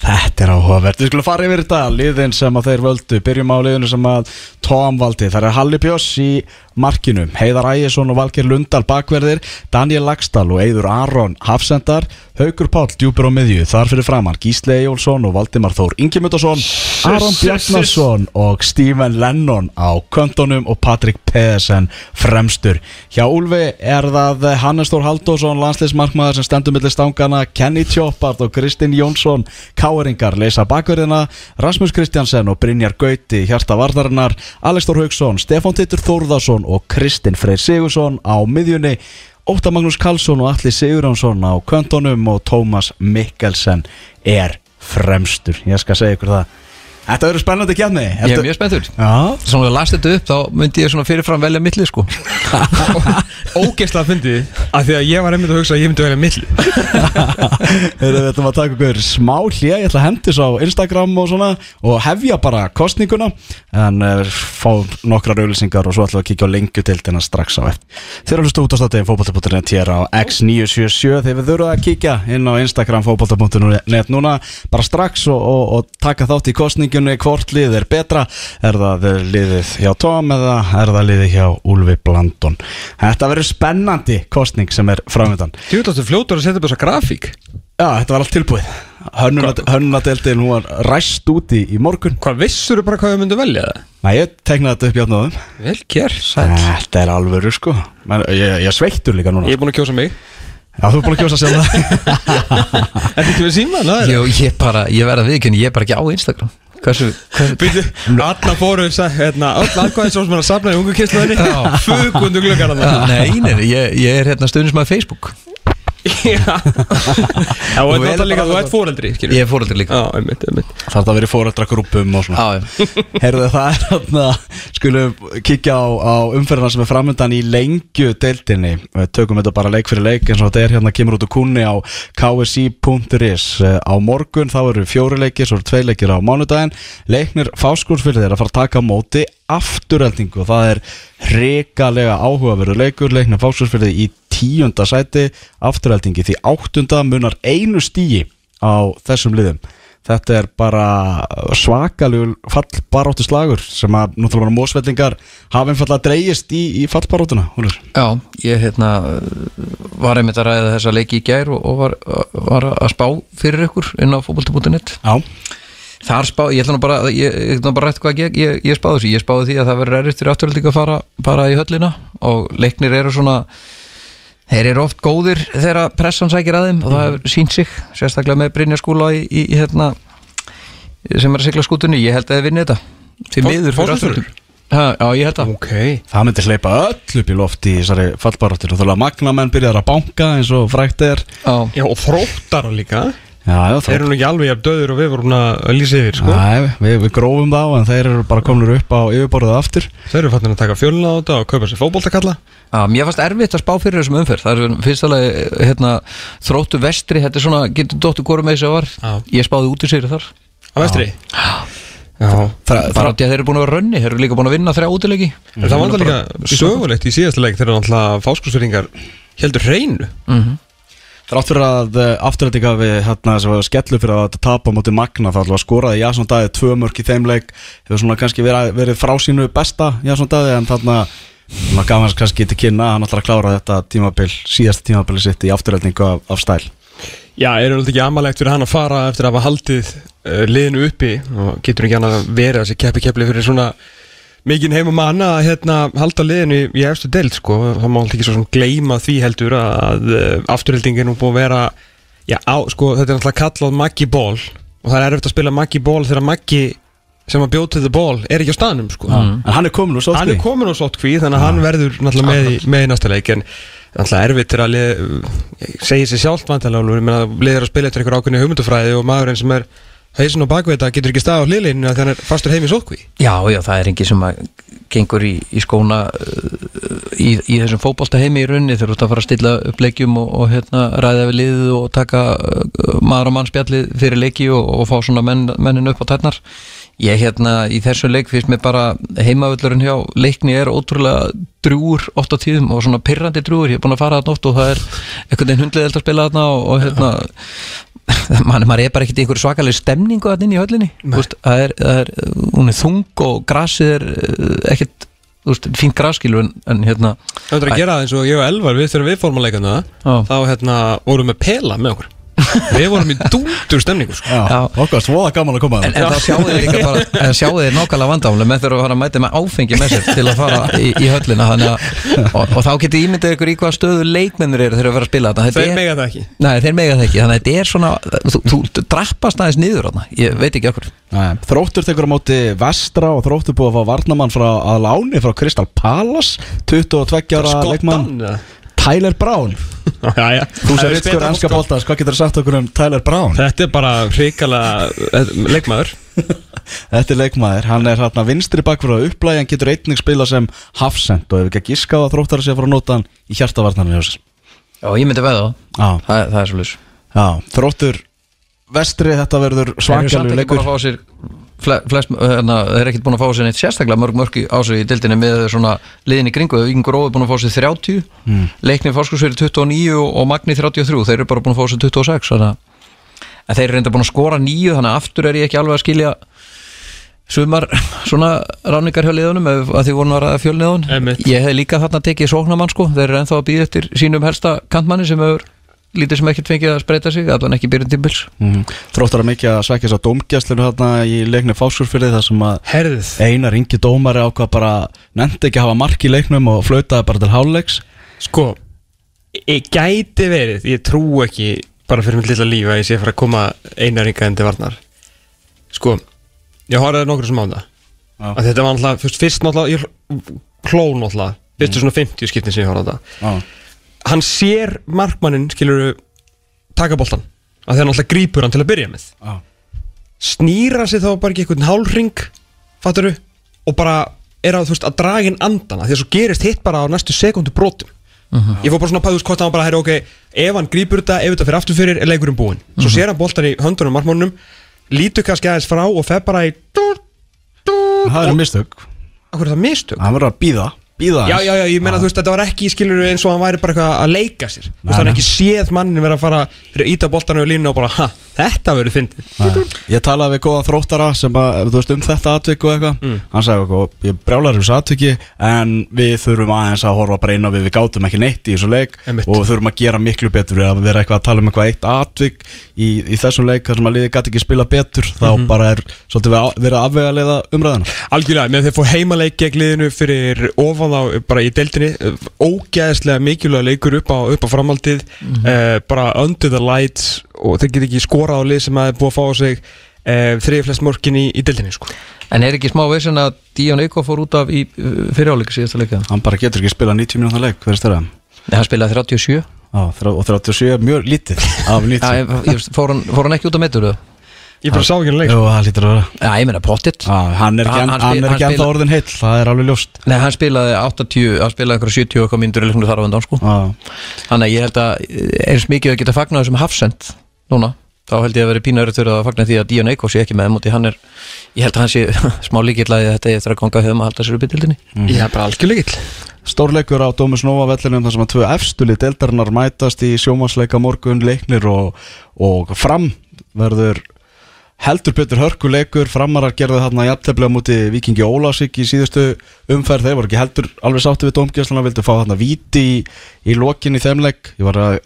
Þetta er áhugavert, við skulum fara yfir þetta liðin sem að þeir völdu, byrjum á liðinu sem að Tom valdi, það er Halli Björns í markinu, Heiðar Ægjesson og Valger Lundal bakverðir, Daniel Lagstall og Eidur Aron Hafsendar. Haugur Páll djúpur á miðju, þar fyrir framann Gísle Ejjólfsson og Valdimar Þór Ingemyndarsson, Aron Bjarnason og Stephen Lennon á köntunum og Patrik Pedersen fremstur. Hjá Úlfi er það Hannes Þór Haldósson landsleismarkmaður sem stendur millir stangana Kenny Tjópart og Kristinn Jónsson Káeringar leysa bakverðina Rasmus Kristjansen og Brynjar Gauti hjarta vardarinnar, Alex Þór Haugsson Stefán Tittur Þórðarsson og Kristinn Freyr Sigursson á miðjunni Óta Magnús Karlsson og Alli Sigurðansson á köntunum og Tómas Mikkelsen er fremstur. Ég skal segja ykkur það Þetta verður spennandi kjarni Ég er mjög spenntur. Já, Svona að lasta þetta upp þá myndi ég svona fyrirfram velja milli sko. Ógeðslega fyndið að því að ég var einmitt að hugsa að ég myndi velja milli. Við ætlum að taka ykkur smá hlið Ég ætla að hendis á Instagram og svona Og hefja bara kostninguna En uh, fá nokkrar auðlýsingar Og svo ætlum við að kíkja á lengjutildina strax á eftir. Þeir eru hlustu út á staðtegin fótbolta.net Hér á X977 Þeir við þurfum að kíkja inn á Instagram fótbolta.net Núna bara strax og, og, og taka þátt í kostningunni Hvort lið er betra? Er það liðið hjá Tom Eða er það liðið hjá Úlfi Blandon? Þetta verður spennandi kostning sem er framöndan Þú veit að þú fljótur að setja upp þessa grafík. Já, þetta var allt tilbúið. Hönnunadeildin, hún var ræst úti í morgun. Hvað vissur þú bara hvað þau myndu velja það? Næ, ég teknaði þetta upp hjá náðum Vel ger, sætt Þetta er alvöru sko. Men, ég, ég sveittur líka núna Ég er búin að kjósa mig. Já, þú er búin að kjósa sjálf. Þetta er ekki við síma, það Jó, ég bara, ég verða viðkynni, ég er bara ekki á Instagram Hversu, Býtu, alla fóru hérna, öll aðkvæðið svo sem er að safna í ungu kynsluðinni Já. Fugundu glöggara Nei, nei, nei, ég, ég er hérna stundismæður Facebook Já, Já, og þetta líka, þú ert fóreldri skilur. Ég er fóröldur líka. Já, einmitt, einmitt. Það er að vera í fóröldragrúpum og svona. Já, já. Heyrðu það er þarna Skulum kíkja á, á umferðina sem er framöndan í lengju deildinni tökum þetta bara leik fyrir leik eins og þetta er hérna kemur út úr kunni á ksi.is Á morgun þá eru fjóri leikir, svo eru tvei leikir á mánudaginn. Leiknir fáskursfyrðir er að fara að taka móti afturöldingu og það er hrikalega áhugaverður leikur Leiknir fáskursfyrði í tíunda sæti afturöldingi því áttunda munar einu stíi á þessum liðum. Þetta er bara svakalugur fallbaróttu slagur sem að náttúrulega bara mósvellingar hafa einfallega dreigist í, í fallbaróttuna. Já, ég hérna var einmitt að ræða þessa leiki í gær og, og var, var að spá fyrir ykkur inn á fókbalti.net Já, Þar spá, ég ætla nú bara, ég, ég ætla nú bara rætt hvað ég, ég, ég spáði því, ég spáði því að það verður erfitt fyrir afturölding að fara bara í höllina og leiknir eru svona þeir eru oft góðir þegar pressan sækir að þeim og það hefur sínt sig sérstaklega með Brynja skúla í, í, í hérna sem er að sigla skútunni, ég held að þið vinni þetta. Fó- miður fyrir afturölding Ha, Já, ég held að. Ok það myndi hleypa öll upp í loft í þessari fallbaróttur og þú veist að magnamenn byrjar að banka eins og frækt er. Já, Já, og þróttara líka Já, Þeir eru nú ekki alveg jafn döður og við vorum að lýsa yfir, sko. Næ, við, við grófum þá en þeir eru bara komin upp á yfirborðið aftur. Þeir eru fattin að taka fjöluna á þetta og kaupa sér fótboltakalla. Já, mér fannst erfitt að spá fyrir þessum umferð. Það er fyrst alveg hérna, þróttu vestri, þetta er svona, getur dóttu góru með þessu var Já. Ég spáði út í sér þar. Á vestri? Já. Bara því að þeir eru búin að vera rönni, þeir eru líka búin að vinna þrjá útileiki. En það var líka sögulegt í síðasta leik þegar náttúrulega fáskursfyrringar heldur hreinu Þrátt fyrir að uh, afturrættinga við hérna sem var skellu fyrir að tapa móti Magna þá alltaf skoraði Jasson Dæði tvö mörk í þeim leik. Hefur svona kannski verið, verið frá sínu besta Jasson Dæði en þarna gaf hans kannski til kynna hann ætlar að klára þetta tímabil, síðasta tímabili sitt í afturrættingu af, af stæl. Já, er náttúrulega ekki amalegt fyrir hann að fara eftir að hafa haldið uh, liðinu uppi? Og getur ekki annað að vera þessi keppi keppli fyrir svona mikinn heim og manna að hérna, halda liðinu í, í efstu deild sko, það má alltaf ekki svo sem gleyma því heldur að uh, afturheldingin er nú búið að vera já, á, sko, þetta er náttúrulega kallað Maggi Ból og það er erfitt að spila Maggi Ból þegar Maggi sem að bjóta þetta ból er ekki á staðnum sko. en hann er komin úr svo hann er komin á sótkví þannig að hann verður náttúrulega með, í, með í næsta leik. En náttúrulega erfitt er að lið, segja sér sjálft vantilega liður að spila eftir einhver ákveðni hugmyndufræði og maðurinn sem er hausin og bakveita getur ekki stað á hliðlinu þannig að hann er fastur heim í sótkví. Já, já, það er engin sem að gengur í, í skóna uh, í, í þessum fótbolta heimi í runni þú ert að fara að stilla upp leikjum og, og hérna, ræða við liðið og taka uh, maður og mann spjallið fyrir leiki og, og fá svona menn, mennin upp á tætnar ég hérna í þessu leik finnst mér bara heimavöllurinn hjá leikni er ótrúlega drúur oft á tíðum og svona pirrandi drúur, ég er búin að fara þarna oft og það er einhvern veginn hundlega að spila þarna og, og hérna man, maður er bara ekkert í einhverju svakalega stemningu að inn í höllinni. Veist, það er, það er, hún er þung og grasið er uh, ekkert fínt graskilur en, en hérna Það er að gera það eins og ég og Elvar, við þegar við fórum að leika það þá hérna, vorum við pela með okkur Við vorum í dúndur stemningu sko. Okkar svoða gaman að koma En, að en en sjáu þið nákvæmlega vandámlega með þurfa að mæta með áfengi með sér til að fara í, í höllina þannig að, og, og þá getið ímyndið ykkur í hvað stöðu leikmennur eru þegar að fara að spila þetta Þeir mega það ekki. Nei, þeir mega það ekki, þannig að þetta er svona þú, þú drappast aðeins niður þarna. Ég veit ekki okkur Nei, Þróttur tekur á móti vestra og þróttur búið að fá varnamann frá að láni frá Crystal Palace 22 ára leikmann? Tyler Brown Já, já. Þú sem sko ennska boltas, hvað getur þú sagt okkur um Tyler Brown? Þetta er bara hrikalega leikmaður. Þetta er leikmaður, hann er hérna vinstri bakfrá upplægi, hann getur einnig spila sem hafsend og ef ekki að giska á að þróttar sé að fara að nota hann í sér. Já, ég myndi veða það, Já, það, það er svolítið já, þróttur vestri, þetta verður Þeir eru samt svakalur ekki búin leikur. að fá sér flest, hérna, þeir eru ekkert búin að fá sér neitt sérstaklega mörg mörg á sig í dildinni með svona liðin í kringu, Ingur Ói er búin að fá sér 30 mm. leiknir fórskursveri 29 og, Magni 33, þeir eru bara búin að fá sér 26 þannig að þeir eru reynda búin að skora nýju þannig að aftur er ég ekki alveg að skilja sumar svona ráningar hjá liðunum ef að því voru að ræða fjölniðun. Ég hef líka þarna tekið sóknamann sko. Þeir eru ennþá að býða eftir sínum helsta kantmanni sem hefur lítið sem ekkert fengið að spreita sig allan ekki byrjun tímbils mm. Þróttar að mikið að sækja þess að dómgjastlinu hérna í leikni fáskursfyrði þar sem að Herðið. Einar yngi dómari ákvað bara nefndi ekki að hafa mark í leiknum og flautaði bara til háluleiks Sko Ég gæti verið, ég trú ekki bara fyrir mitt lilla líf að ég sé fara að koma einaringa en til varnar. Sko Ég horfði nokkur sem á það. Að Þetta var náttúrulega, fyrst, fyrst náttúrulega ég hló náttúrulega, fyrstu svona 50 skiptin sem ég horfði á það. Já, Hann sér markmannin, skilur taka boltan, að þegar náttúrulega grípur hann til að byrja með. Já, snýra sig þá bara ekki einhvern hálfring fatturu og bara er að, þú veist, að draga inn andana því að svo gerist hitt bara á næstu sekundu brotum. Ég fór bara svona að pæðust hvort hann bara herri ok, ef hann grípur þetta, ef þetta fyrir aftur fyrir er leikurinn búinn, svo sér hann boltan í höndunum markmannum, lítur kannski aðeins frá og fer bara í það er mistök. Akkur er það mistök? Hann verður að býða, býða Já, já, já, ég meina, þú veist, þetta var ekki, skilur eins og hann væri bara eitthvað að leika sér. Þú veist, hann ekki séð mannin vera að fara íta boltanu og línu og bara, ha, þetta verður fyndið. Ég talaði við góðan þróttara sem að, veist, um þetta atvik og eitthvað Mm. Hann sagði eitthvað, ég brjálar þessu atviki En við þurfum aðeins að horfa bara inn á við Við gátum ekki neitt í þessu leik Einmitt. Og þurfum að gera miklu betur Við að vera eitthvað að tala um eitthvað eitt atvik Í, í þessum leik, þar sem að liði gæti ekki spila betur Þá Mhm. bara er svolítið verið að- afvega leiða umræðina Algjörlega, með þeir fór heimaleik gegn liðinu fyrir ofan á, bara í deildinni á, á eh, og þeir get ekki skorað á lið sem að er búið að fá á sig eh, þriði flest mörkin í, í deildinni sko. En er ekki smá veisin að Díon Eiko fór út af í fyriráleika síðasta leika? Hann bara getur ekki spila 90 minúta leik, hver er stærða? Nei, hann spilaði 37 Já, þrjá- og 37 er mjög lítið af 90 Já, ég, ég, fór, hann, fór hann ekki út af metur? Ég bara sá ekki hann leik Jú, það lítur að vera Já, ég meina pottitt hann er ekki, Hann- hann, hann hann er hann ennþá orðin heill, það er alveg ljóst Nei, hann spilaði 80, hann spilaði eitthvað 70 eitthvað myndur í leiknum þar á vendan sko Þannig að ég held að eh, eins mikið að geta fagnað þessum hafsend núna. Þá held ég að vera pínur til að fagna því að Díon Eiko sé ekki með móti hann er, ég held að hann sé smá líkill að þetta er eftir að ganga höfum að halda sér upp í tildinni Ég er bara algjörleikill Stórleikur á Dómus Nova vellinum þar sem að tvö efstuli deildarinnar mætast í sjómasleika morgun. Leiknir og, og fram verður heldur betur hörkuleikur framarar gerðu þarna jafntefnilega múti Vikingi Ólásík í síðustu umferð. Þeir voru ekki heldur alveg sáttu við dómgjörsluna vildu fá þarna víti í, í lokin í þeimleik. Ég var að,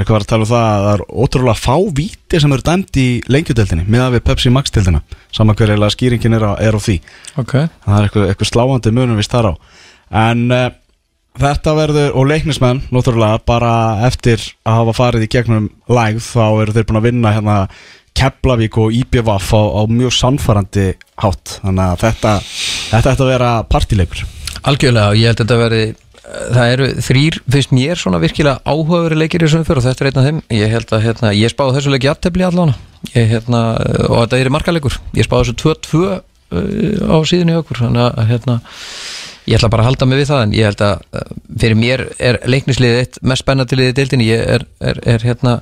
að tala um það að það er ótrúlega fá víti sem eru dæmt í lengjudeldinni miðað við Pepsi Max deildina. Saman hver eiginlega skýringin er á, er á því. Okay. það er eitthvað, eitthvað sláandi munum vist þar á. En uh, þetta verður og leiknismenn, náttúrulega bara eftir að hafa farið í gegnum lægð þá eru þeir búin að vinna hérna Keflavík og IBVF á, á mjög sannfærandi hátt. Þannig að þetta ætti að vera partileikur Algjörlega og ég held að þetta veri það eru þrýr, finnst mér svona virkilega áhugaveri leikir í fyrir og þetta er einn af þeim. Ég held að hérna, ég spáði þessu leiki aftefli allan. Hérna, og þetta er í markalegur ég spáði þessu 2-2 uh, á síðunni okkur. Þannig að hérna ég ætla bara að halda mig við það en ég held að uh, fyrir mér er leiknisliðið eitt mest spennandi liðið í deildinni. Ég er, er, er hérna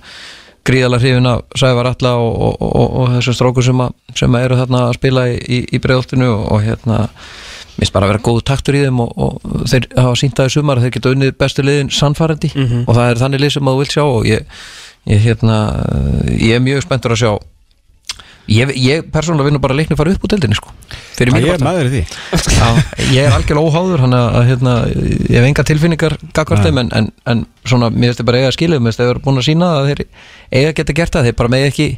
gríðalega hrifin af Sævar Alla og, og, og, og þessum strókur sem, að, sem að eru þarna að spila í, í, í bregðoltinu og, og hérna minnst bara að vera góð taktur í þeim og, og þeir hafa sínt í sumar að þeir geta unnið bestu liðin sannfærandi og það er þannig lið sem að þú vilt sjá og ég, ég, hérna, ég er mjög spenntur að sjá. Ég, ég persónulega vil nú bara leikni fara upp úr deildinni sko fyrir Það ég er þér í því. Já, ég er algjörlega óháður hann að hérna, ég hef enga tilfinningar gagvart þeim en, en, en svona, mér finnst þið bara eiga að skilja mér finnst þið eru búin að sína að þeir eiga að geta gert það. Þeir bara með ekki,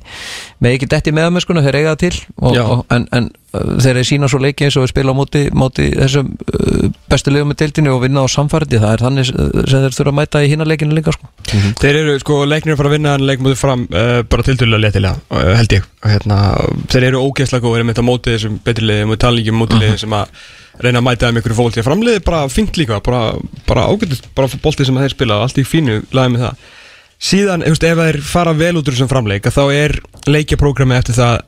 með ekki detti með með skona, þeir eiga það til. Og, og, en, en uh, þeir sína svo leiki eins og við spila á móti, móti þessum uh, bestu liðum með deildinu og vinna á samfærdi það er þannig uh, sem þeir þurfa að mæta í hinna leikinu líka sko. Þeir eru sko leiknir að fara að vinna en leikum mútið fram uh, bara tildulega letilega uh, held ég. Og hérna, þeir eru ógeðslega góðir með þetta mótið þessum betri liðum. Og tala ekki um mótið liðum sem að reyna að mæta þeim ykkur fólk því að framliði bara fínt líka bara, bara ágætist, bara bóltið sem þeir spila allt í fínu lagið með það síðan, ef, ef þeir fara vel út úr þessum framleik þá er leikjaprógrami eftir það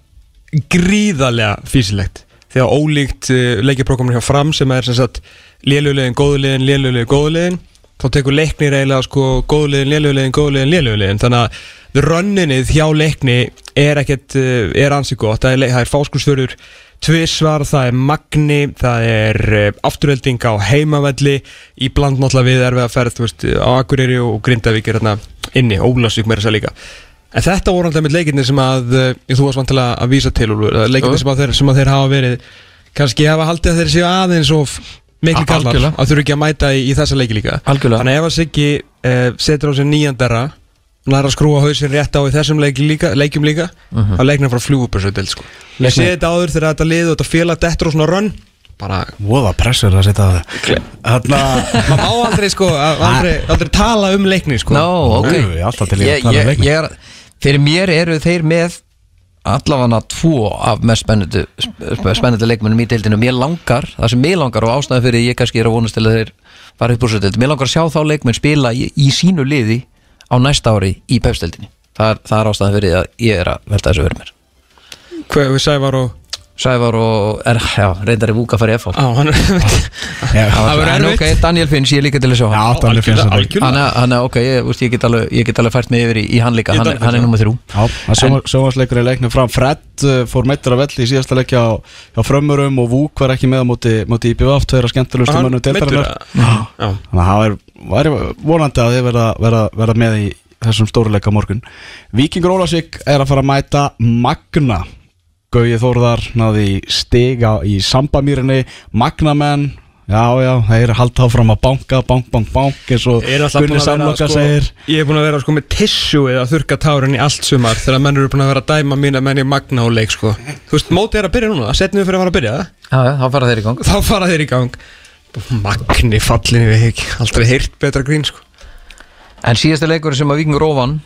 gríðarlega físilegt því að ólíkt uh, leikjaprógrami hjá fram sem er sem sagt lélulegin, góðulegin, lélulegin, góðulegin þá tekur leiknir eiginlega sko góðulegin, lélulegin, góðulegin, lélulegin þannig að rönninið hjá leikni er ekkert, uh, er ansi gott. Það er, það er fáskursförur tvisvar, það er magni, það er uh, afturölding á heimavelli. Í bland náttúrulega við erfið að ferð þú veist, á Akureyri og Grindavík er hérna inni, Ólasvík meira sér líka en þetta voru alltaf með leikinni sem að uh, þú varst vantilega að vísa til leikinni Jú. sem, að þeir, sem að þeir hafa verið kannski hafa haldið að þeir séu aðeins of miklu kallar að þurfa ekki að mæta í, í þessa leiki líka Algjörlega. þannig ef að Siggi uh, setur á sig nýjandara næra að skrúa hausinn rétt á í þessum leiki líka, leikjum líka Mhm. þá leiknir frá fljúu upp þessu del sko. ég sé þetta áður þegar þetta lið og þetta félag dettur og svona rönn bara Voða pressur að setja það. Maður má aldrei sko að- aldrei, aldrei tala um leikni sko. Nó, ok. Jú, ég er alltaf til að ég, tala um ég, leikni. ég er, Fyrir mér eru þeir með allavega tvo af mest spennandi, sp- spennandi leikmennum í deildinu Mér langar, það sem mér langar og ástæði fyrir ég kannski er að vonast til að þeir fara upp úr svo deild Mér langar að sjá þá leikmenn spila í, í sínu liði á næsta ári í pepsdeildinni það, er- það er ástæði fyrir að ég er að velta þessu verið mér. Hvað við Sævar og Sævar og, er, já, reyndar er vúka að fara í FH erfitt. ok, Daniel Finns, ég er líka til að sjá Já, hann er er, er ok, ég, úst, ég, get alveg, ég get alveg fært mig yfir í, í hann líka. Hann, er- hann er nummið þrjú. Já, það sjónvarsleikur í leiknum fram. Fred uh, fór meittur af velli í síðasta leikja á, á frömmurum og Vúk var ekki með á móti, móti IBF, tveira skemmtilegustu mönnum deildarinnar. Þannig að það er, vonandi að þið verða, verða, verða með í þessum stóruleika á morgun. Víkingur Ólasík er að fara að mæta Magna Gauði Þórðar náði stiga í Sambamýrinni. Magnamenn Já, já, þeir eru haldið áfram að banka, bank, bank, bank eins og Er Gunni Samloka sko, segir. Ég er búin að vera sko með tissu eða þurka tárin í allt sumar þegar menn eru búin að vera að dæma mín að menn í magna og leik sko. Þú veist, mótið er að byrja núna, setnum við fyrir að fara að byrja Já, já, þá fara þeir í gang. Þá fara þeir í gang. Magni fallin við ekki, aldrei heyrt betra grín sko. En síðasta leikur sem að Víkingur Óvan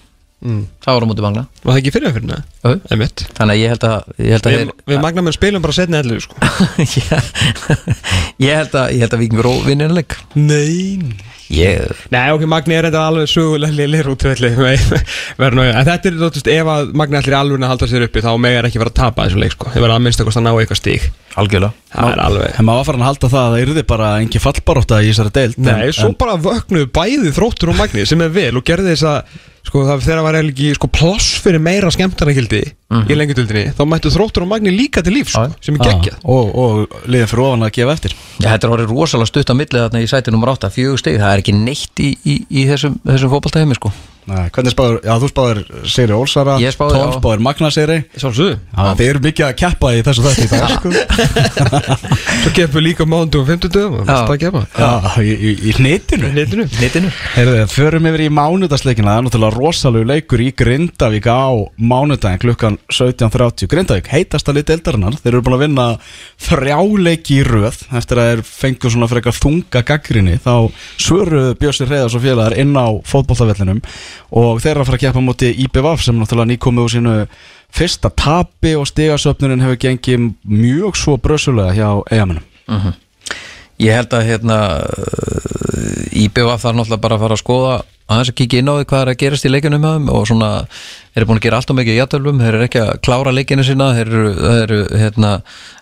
mm. Það var á móti Magna Var það ekki fyrir fyrir það? Jú. Þannig að ég held að, ég held að Við, við magna með spilum bara setna ellu sko. Ég held að, ég held að Víkingur Ó vinni hennar leik. Nei. Ég, Nei, ok, Magni er þetta alveg sögulega lélir út verður náðu, en þetta er þú veist, ef að Magni allir alveg að halda sér uppi þá meg er ekki verið að tapa þessu leik sko, þið verður að minnst að ná eitthvað stík algjörlega. Það er alveg En maður var að halda það að það yrði bara engin fallbaróta í þessari deild Nei, en, svo en, bara vöknuðu bæði þróttur og Magni sem er vel og gerði þess að sko, það þegar var ekki sko, pláss fyrir meira skemmtarnakildi í lengjadöldinni þá mættu þróttur og Magni líka til líf sko, sem er geggjað. Og, og liðin fyrir ofan að gefa eftir. Já, þetta er orðið rosalega stutt á millið þarna í sæti nummer 8, fjögur stig, það er ekki neitt í, í, í þessum, þessum fótballtæmi sko. Nei, hvernig spáður, já þú spáður Siri Ólsara, Ég spáði, Tólf já. spáður Magna Siri Sjálfsögðu. Já, þeir eru mikið að keppa í þessu í dag sko. Svo keppu líka mándu og fimmtudöfum og það að keppa Já, í, í, í hnitinu. Netinu Nittinu Heyrðu, förum yfir í mánudagsleikina. Það er náttúrulega rosalegu leikur í Grindavík á mánudaginn klukkan 17.30 Grindavík, heitasta lið deildarinnar. Þeir eru búin að vinna þrjá leiki í röð Eftir að þeir fengu svona frekar þunga gaggrinni Þá svöruðu Bjössi Reyðars og félagar inn á fótboltavellinum Og þeir eru að fara að keppa á móti IBVF sem náttúrulega nýkomið úr sínu fyrsta tapi og stigasöfnunin hefur gengið mjög svo brösulega hjá eigamennum Ég held að hérna IBF þarf náttúrulega bara að fara að skoða aðeins að kíkja inn á því hvað er að gerast í leikunum og svona, þeir eru búin að gera allt og mikið í játölvum, þeir eru ekki að klára leikinu sína þeir eru, eru hérna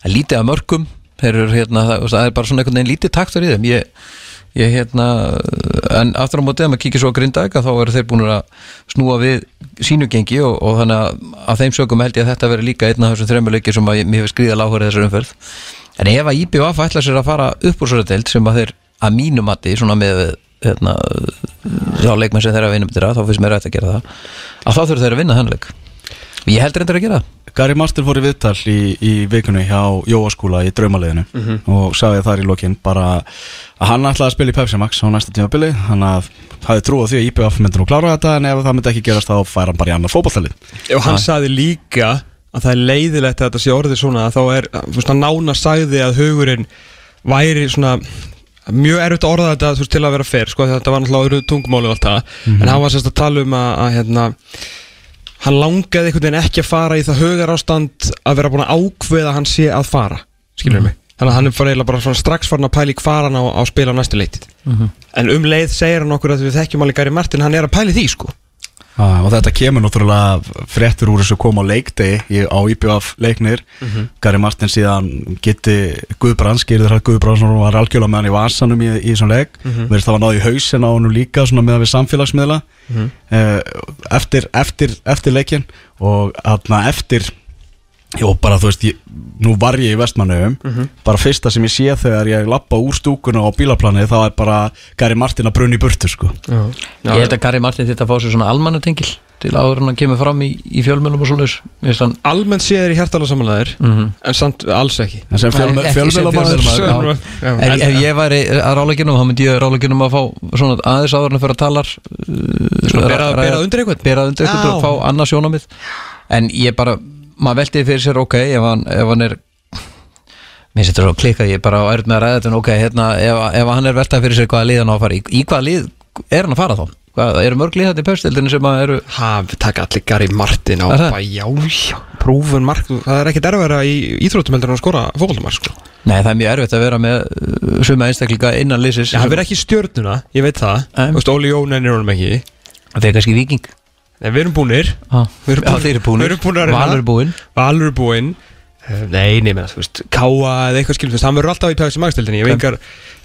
að lítið að mörgum þeir eru hérna, það er bara svona einhvern veginn lítið taktur í þeim. Ég, ég hérna en aftur á mótið að maður kíkja svo að grinda eitthvað þá eru þeir búin að snúa við sínu gengi og, og þannig að að þeim sögum held ég að þetta veri líka einn af þessum þremur leikir sem að mér hefur skriðað lágur þessar umferð. En ef að IBF ætla sér að fara upp úr svo deild sem að þeir að mínu mati svona með hérna, þá leikmenn sem þeirra vinna með þeirra, þá finnst mér rætt að gera það að þá þurfa þeirra að vinna þennan leik ég heldur endur að gera Gary Martin fór í viðtal í, í vikunni hjá Jóaskúla í draumaliðinu og sagði þar í lokin bara að hann ætlaði að spila í Pepsi Max á næsta tímabili hann að hafði trú á því að IPF myndi nú klára þetta en ef það myndi ekki gerast þá fær hann bara í annar fótballtalið Og hann sagði líka að það er leiðilegt að þetta sé orðið svona að þá er, hann nána sagði að hugurinn væri svona mjög erfitt að orða þetta þú veist, til að vera fer, sko, þetta var náttúrulega öðru tungumáli og allt það, en hann var sérst að tala um að, að hérna, hann langaði einhvern veginn ekki að fara í það hugar ástand að vera búin að ákveða að hann sé að fara, skilur mig? Þannig að hann er bara, bara svona strax farin að pæla í hvar hann á, á spila á næstu leitið. En um leið segir hann okkur að við þekkjum alveg Gary Martin, hann er að pæla í því, sko Ah, og þetta kemur náttúrulega fréttur úr þessu koma á leikdegi á IPF leiknir. Gary Martin síðan geti Guðbrands, gerður það Guðbrands var algjörlega með hann í vasanum í, í þessum leik. Mm verðist það var náði í hausin á hann líka með við samfélagsmiðla. Eh, eftir, eftir, eftir leikin og eftir Jó, bara þú veist, ég, nú var ég í vestmannauðum bara fyrsta sem ég sé þegar ég lappa úr stúkuna á bílaplanið þá er bara Gary Martin að brunni í burtu sko. ég held að Kari Martin þetta fá sér svona almannatengil til áður en hann kemur fram í, í fjölmjölum og hann, almennt sé þeir í hjartalega samanlegaðir en samt alls ekki. En sem fjölmjöl- Nei, ekki sem fjölmiðlamaður fjölmiðlamaður, Já. ef, En- ef ég væri að ráleikinum þá myndi ég ráleikinum að fá svona aðeins áður en að fyrir að talar Svona bera- bera undir Já. og fá annað sjónamið en ég bara, maður veltiði fyrir sér ok, ef hann, ef hann er mér setur svo að klikka, ég er bara á erð með að ræða þetta ok, hérna, ef, ef hann er veltað fyrir sér hvaða lið hann á að fara í, í hvaða lið er hann að fara þá? Hvað, eru mörg lið þetta í pöstildinu sem að eru Ha, við taka allir Gary Martin á það? bara, já, já, prófun mark það er ekkert erfæra í íþróttum heldur en að skora fókvöldumar, sko. Nei, það er mjög erfitt að vera með uh, suma einstaklinga innan liðsins hann verður ekki í stjörnuna, ég veit það. Óli Jónen er honum ekki. Það er kannski viking Nei, við erum búnir. Ah. Við erum erum búnir að reyna. Valur búinn. Valur búinn. Eh, Nei, nei, menn, þú veist, Káa eða eitthvað veist, hann verður alltaf í pæðis í magstildinni, ég hef engar,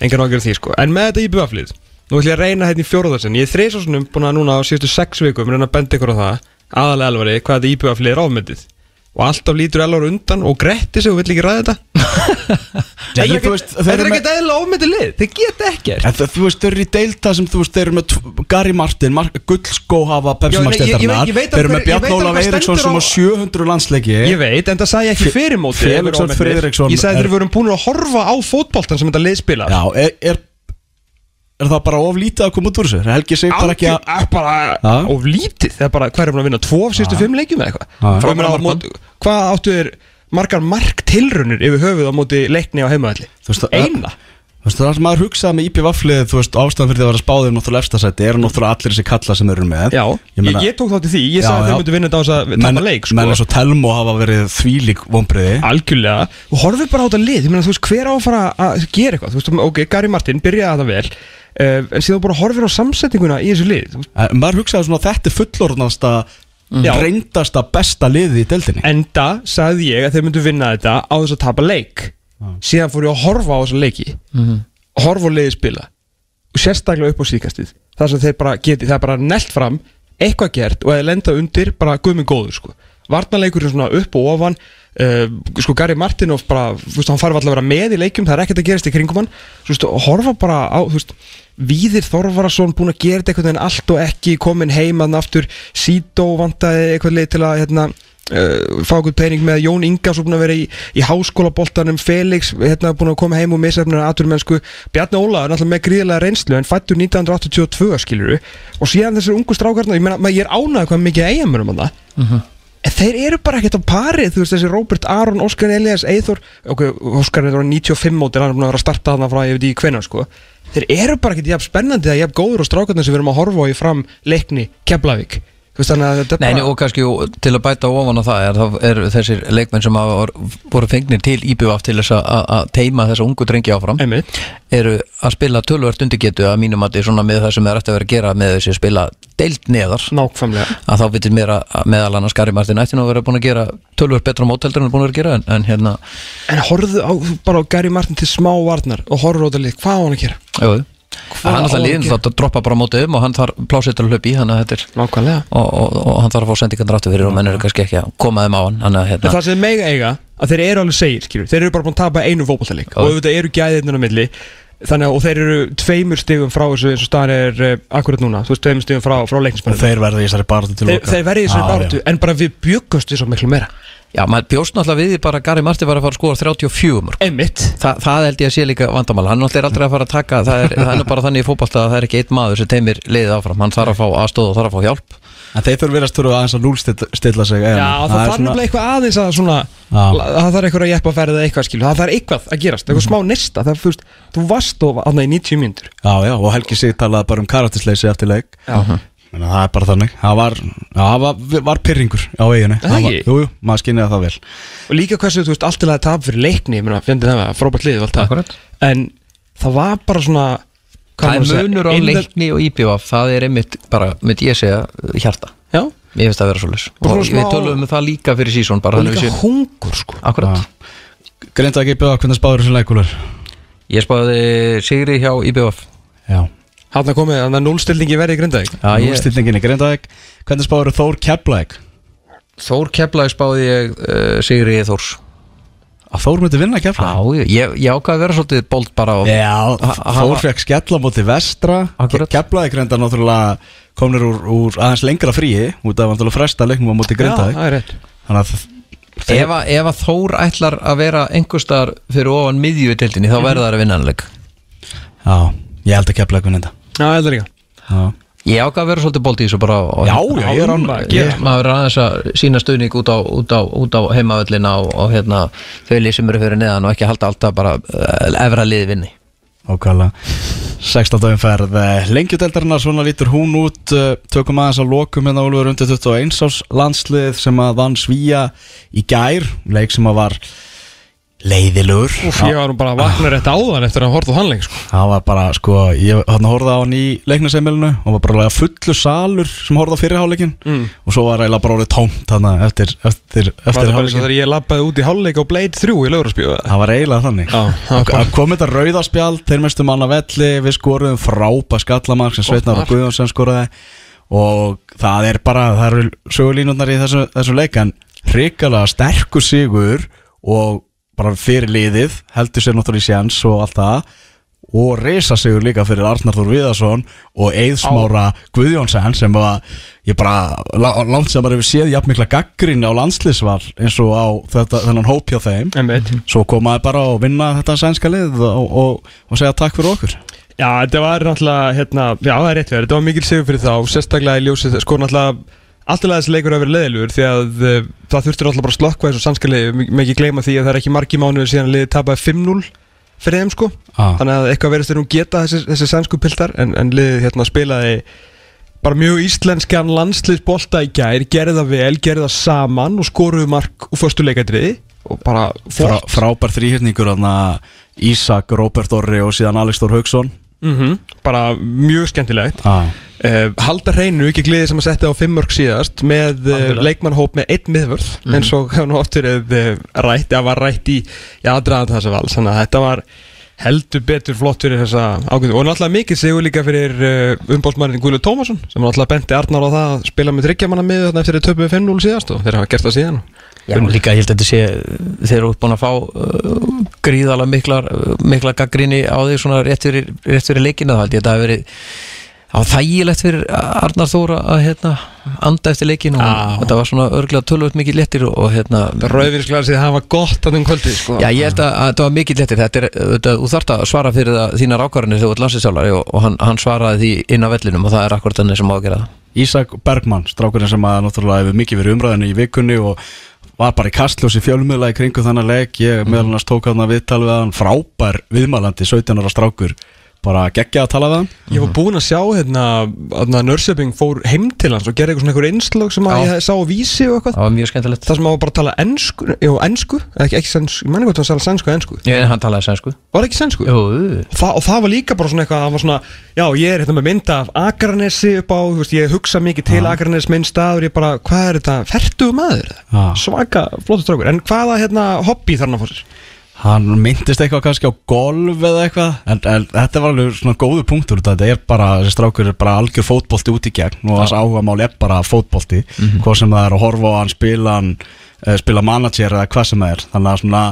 engar ágjörð því, sko. En með þetta í buaflið, nú ætlum ég að reyna hérna í fjóruðarsinn, ég er þreysvarsunum búin að núna á síðustu sex vikum reyna að benda ykkur á það, aðalega elvari, hvað þetta í buaflið er ofmyndið. Og alltaf lítur elvar undan og gretti og vill ekki ræða þetta. Nei, Þetta er ekkert- er eru með- eðla ofmyndið lið, þeir geta ekkert. En það, þú veist, þeir eru í deilta sem þú veist, þeir eru með Gary Martin, Mar Gullskó hafa veit Þeir eru með Bjarn Ólaf hvað Eiríksson sem á stendur 700 landsleiki Ég veit, en það sagði ég ekki fyrir. Friðriksson Ég sagði þeir vorum búin að horfa á fótboltan sem þetta lið spila Já, er, er, það bara of lítið að koma út úr þessu? Er Helgi sig bara ekki að Algjör- bara Já. of lítið. Það er bara, hvað er búin að vinna, tvo af síðustu fimm leikjum eða eitthvað? Já. Og ég meina á móti- hvað áttu þér margar marktilrunir yfir höfuð á móti leikni á heimaðalli Þú veist, eina. Þú veist, það er sem maður hugsaði með IPV vaflið, þú veist, ástæðan fyrir því að vera spáðið náttúrulega efstasætti, eru náttúrulega allir þessi kalla sem þeir eru með. Já, Ég ég, meina- ég tók þátt í því. Ég Já, sagði að já. þeir myndu vinna þetta á þess að menn, tapa leik sko. menn eins og Telmo hafa verið þvílík vonbriði algjörlega, og horfið bara á þetta lið. Ég meina, þú veist, hver á að fara að gera eitthvað? Þú veist, ok, Gary Martin byrjaði það vel en síðan bara horfir á samsetninguna í þessu lið En maður hugsaði svona að þetta er fullorðnasta, Já. reyndasta, besta liðið í deildinni. Enda sagði ég að þeir myndu vinna þetta á þess að tapa leik. Síðan fór ég að horfa á þessa leiki. Horfa á leiði spila. Og sérstaklega upp á síkastið þar sem þeir bara geti, það er bara nelt fram eitthvað gert og að lenda undir bara guðminn góður sko. Varnarleikur er svona upp og ofan uh, sko Gary Martinov bara, þú veist, hann farið alltaf að vera með í leikjum það er ekkert að gerast í kringum hann. Þú veist, og horfa bara á, þú veist Víðir Þorvarason búin að gera þetta einhvern veginn allt og ekki komin heimann aftur. Sító vantaði eitthvað leið til að hérna, uh, fá okkur pening með. Jón Ingas búin að vera í, í háskólaboltanum. Felix hérna, búin að koma heim og misefnir aturmennsku Bjarni Óla er náttúrulega með gríðlega reynslu en fættur 1982 skiluru og síðan þessir ungu strákarnar ég, meina, ég er ánægð hvað mikið eigamur um það En þeir eru bara ekkert á pari Þú veist þessi Robert Aron, Óskar Elias, Eithor Ok, Óskar er á 95 mótir Hann er búin að vera að starta þarna frá ég veit ekki hvenær sko. Þeir eru bara ekkert jafn spennandi að jafn góður og strákarnir sem við erum að horfa á í fram leikni Keflavík Þú veist þannig að þetta Nei, bara og kannski til að bæta ofan á það er, er þessir leikmenn sem voru fengnir til IBF til þess að- að að teima þessa ungu drengi áfram. Einmitt. eru að spila tölvört undirgetu að mínum að þetta er með það sem er eftir að vera að gera með þessi spila deilt neðar. Nákvæmlega. Að þá vitir mér að meðal annars Gary Martin ætti nú að vera búin að gera tölvört betra móteldur en er búin að vera að gera en, en hérna, En horfðu á, bara á Gary Martin til smá varnar Og horfðu á þetta lið, hvað á hann að gera? jú, hann alltaf gera? þá droppa bara mótið um og hann þarf plásið til að hlaupa í þannig að þetta er Nákvæmlega. Og, og, og hann þarf að fá sendingar aftur fyrir og menn eru kannski ekki að koma þeim á hann þannig að hérna, það sem mega eiga að þeir eru alveg segir skilur, þeir eru bara búin að tapa einu fótballtaleik og auðvitað eru gæðirnir á milli. Þannig að og þeir eru tveimur stigum frá þessu eins og staðan er uh, akkurat núna. Þú veist, tveimur stigum frá, frá Og leiknismennum þeir verða í þessari barðu til Þeir, þeir verði í þessari Já, baráttu En bara við bjöggumst við svo miklu meira Já, maður bjóst náttúrulega við því bara að Gary Martin var að fara að skora 34 mörg Emmitt Þa, það held ég að sé líka vandamál. Hann náttúrulega er aldrei að fara að taka það er, það er nú bara þannig í fótballta að það er ekki eitt maður sem teimir liðið áfram, hann þarf að fá aðstóð og þarf að fá hjálp. En þeir þurfa verið að aðeins að núlstilla sig Já, það, er þarf nefnilega eitthvað aðeins að svona Já. Það þarf eitthvað að jeppa að ferða eitthvað skilu Það þarf eitthvað að gerast, eitthvað smá nesta Það fyrst, þú varst og annað í 90 mínútur. Já, já, og Helgi Sig talaði bara um karaktersleysi eftir leik. Já, Þannig að það er bara þannig. Það var, já, það var, var pyrringur á eiginu Það var? Jú, jú, maður skynniði það vel. Og líka hversu, þú veist, allt til að tap fyrir leikni Ég meina, fjandi það með frábært liðið og allt það. Akkurat. En það var bara svona hvað Það er munur á leikni og IPVF það er einmitt bara, myndi ég segja, hjarta. Já, Mér finnst það að vera svolítið Og við smá- tölum um það líka fyrir sísón bara og þannig líka hungur sko. Akkurat Greinda ekki bjóða hvernig spáður þessu leikular Ég spáði Sigri hjá IPVF Já Hann að komið, þannig að núlstilningi verið í grindaðik Já, ég, Núlstillingin í Grindavík. Hvernig spáður Þór Keflæk Þór Keflaði spáði ég uh, Sigri Þórs Að Þór myndi vinna Já, Keflæk ég, ég, ég ákvaði að vera svolítið bold bara og, Já, Þór fekk skella móti vestra. Keflæk reynda náttúrulega komnir úr, úr aðeins lengra fríi. Út af náttúrulega fresta leiknum á móti Já, Grindavík. það er rétt. Þannig að ef, að, ef að Þór ætlar að vera einhverstaðar fyrir ofan miðju í deildinni þá verða það að vinna annleik Já, ég held að Keflæk vinna þetta Já, það er líka. Já, Ég ákvaði að vera svolítið bold í þessu bara og, já, já, ég er án Ég- maður er aðeins að sína stuðning út á, út á, út á heimavöllina og, og hérna, þau lið sem eru fyrir neðan og ekki halda alltaf bara uh, efra liði vinni. Ókala 16. umferð Lengjudeldarinnar, svona lítur hún út eh, Tökum aðeins að lokum hérna Úlfur undir 21 ás landslið sem að vann svíja í gær Leik sem að var leiðilegur. Úf, ég var nú bara að vakna rétt áðan eftir að horfa á hann leik sko. Það var bara, sko, ég hann horfði á hann í leiknasemilinu og var bara fullu salur sem horfði á fyrirháleikin Mm. og svo var eiginlega bara orðið tómt hann eftir, eftir, Var eftir það bara eins og þegar ég labbaði út í hálfleik á Blade 3 í Ljóðarspíu Það var eiginlega þannig. Var að komið þetta rauðaspjald þeir mestu manna velli, við skoruðum frábæð skallamark sem Sveitnar og. Guðjónsson skoraði. Og það er bara, það eru sögulínundar í þessu, þessu leik en hrikalega sterkur sigur og bara fyrir liðið heldur sér náttúrulega í sjans og allt það. Og reysa sigur líka fyrir Arnar Þór Viðarsson og Eðsmára Guðjónsson sem var, ég bara la- langt sem bara hefur séð jafn mikla gaggrinni á landsliðsval eins og á þetta, þennan hóp hjá þeim. Einmitt. Svo komaði bara að vinna þetta sænska lið og, og, og segja takk fyrir okkur. Já, þetta var náttúrulega, hérna, já það er rétt verið, þetta var mikil sigur fyrir þá, sérstaklega í ljósið, sko náttúrulega alltaf þessi leikur að vera leiðilugur því að uh, það þurftur alltaf bara að slokka þessu liði, með ekki gleyma því að það er ekki margi mánuður síðan liðið tapaði 5-0 fyrir þeim sko, ah. þannig að eitthvað verðist þeir nú geta þessi, þessi sannsku piltar en, en liðið hérna spilaði bara mjög íslenskan landsliðsbolta í gær, gerði það vel, gerði það saman og skoruðu mark úr förstu leikadriði og bara Frá, Frábær þrýhyrningur Ísak, Róbert Orri og síðan Alex Þór Haugsson mm bara mjög skemmtilegt. Ah. Uh, halda hreinu, ekki gliðið sem að setja á fimmörk síðast með uh, Algjörlega. leikmannhóp með einn miðvörð eins og hefur nú oft verið uh, rætt, eða var rætt í aðdraðan þessa vals, þannig að þetta var heldur betur flott fyrir þessa ágæðu og náttúrulega mikið segur líka fyrir uh, umbóðsmannin Guðlu Tómasson sem náttúrulega benti Arnar á það að spila með þryggjamanna miðu þarna eftir að töpu 5-0 síðast og þeir hafa gert það síðan. Já, og líka ég held að þetta sé þeir eru búin að fá uh, uh, mikla gaggrinni á því svona rétt fyrir, rétt fyrir leikina þá held ég að þetta hafi verið það var þægilegt fyrir Arnar Þóra að hérna, anda eftir leikinu og þetta var svona örglega tölvöld mikið léttir og, hérna Rauðvínsglæðar séð hafa gott að þeim kvöldi sko. Já, ég held að, að þetta var mikið léttir. Þetta er, þetta, þú þarft að svara fyrir það, þínar ákvarðanir þegar þú ert landsinsjálfari og, og hann, hann svaraði því inn á vellinum og það er akkurat þannig sem á að Ísak Bergmann, strákurinn sem að náttúrulega hefur mikið verið umræðinu í vikunni og var bara í kastljósi fjölmiðla í kringu þannig leik. Ég meðal annars tók hann að viðtal við hann. Frábær viðmælandi, 17 ára strákur bara geggja að tala við hann. Ég var búinn að sjá hérna, hérna Nörsöping fór heim til hans og gerði eitthvað svona einhver einslög sem að Já. ég sá á vísi og eitthvað. Það var mjög skemmtilegt. Það sem að bara tala ennsku, já, ennsku, ekki, ekki sensku, ég menni hvað það var sænsku og ennsku Ég, hann talaði sænsku. Var það ekki sænsku? Jú, Þa, og það var líka bara svona eitthvað, það var svona, já, ég er hérna með mynda af Akranesi upp á, þú veist, ég hugsa mikið til Akranes minn staður, ég bara, hvað er þetta, fertuðu maður? Svaka, flottur strákur, en hvaða, hérna, hobby þarna fór sér? Hann myndist eitthvað kannski á golf eða eitthvað en, en þetta var alveg svona góðu punktur þetta er bara, þessi strákur er bara algjör fótbolti út í gegn og þessi áhuga mál er bara fótbolti, hvað sem það er að horfa á hann spila hann, eh, spila manager eða hvað sem það er. Þannig að svona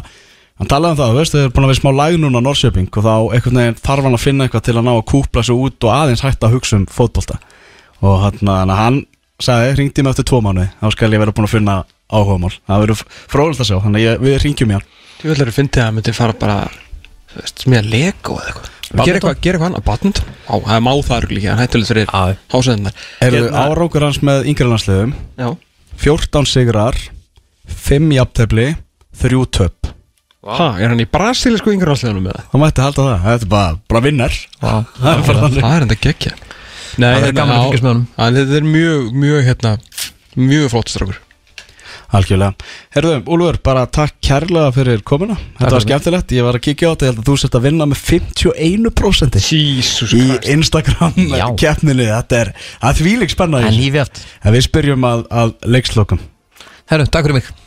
Hann talaði um það, þú veist, þau eru búin að vera smá læg núna á Norrköping og þá einhvern veginn þarf hann að finna eitthvað til að ná að kúpla sig út og aðeins hætta að hugsa um fótbolta. Og hann, hann, hann sagði, ringdi mig eftir tvo mánuði þá skal ég vera búin að finna áhugamál. Það verður fróðilegt að sjá, þannig að ég, við ringjum í hann Þú vil eru fyndið að hann myndi fara bara smíða Lego eða eitthvað. Gera eitthvað, gera eitthvað annað, badminton Á, það er má það eru líka, hann hættulegt fyrir Já. hásæðinar Eru árangur hans með yngri landsliðum. Já. 14 sigrar 5 jafntefli 3 töp. Ha, er hann í brasilísku yngrálsliðanum með það? þá mætti halda það, þetta er bara, bara vinnar það er bara þannig. Það er enda geggja. Nei, Það er gaman að fylgjast með honum. honum Þetta er mjög, mjög, hérna Mjög flott strákur Algjörlega. Herðu, Úlfur, bara takk kærlega fyrir komuna. Þetta var fyrir mig. skemmtilegt. Ég var að kíkja á þetta, ég held að þú sért að vinna með 51% Jesus í Christ Instagram Já. keppninni. Þetta er, það er þvílík spenna í En þessu. lífi aft En við spyrjum að, að leikslokum. Herru, takk fyrir mig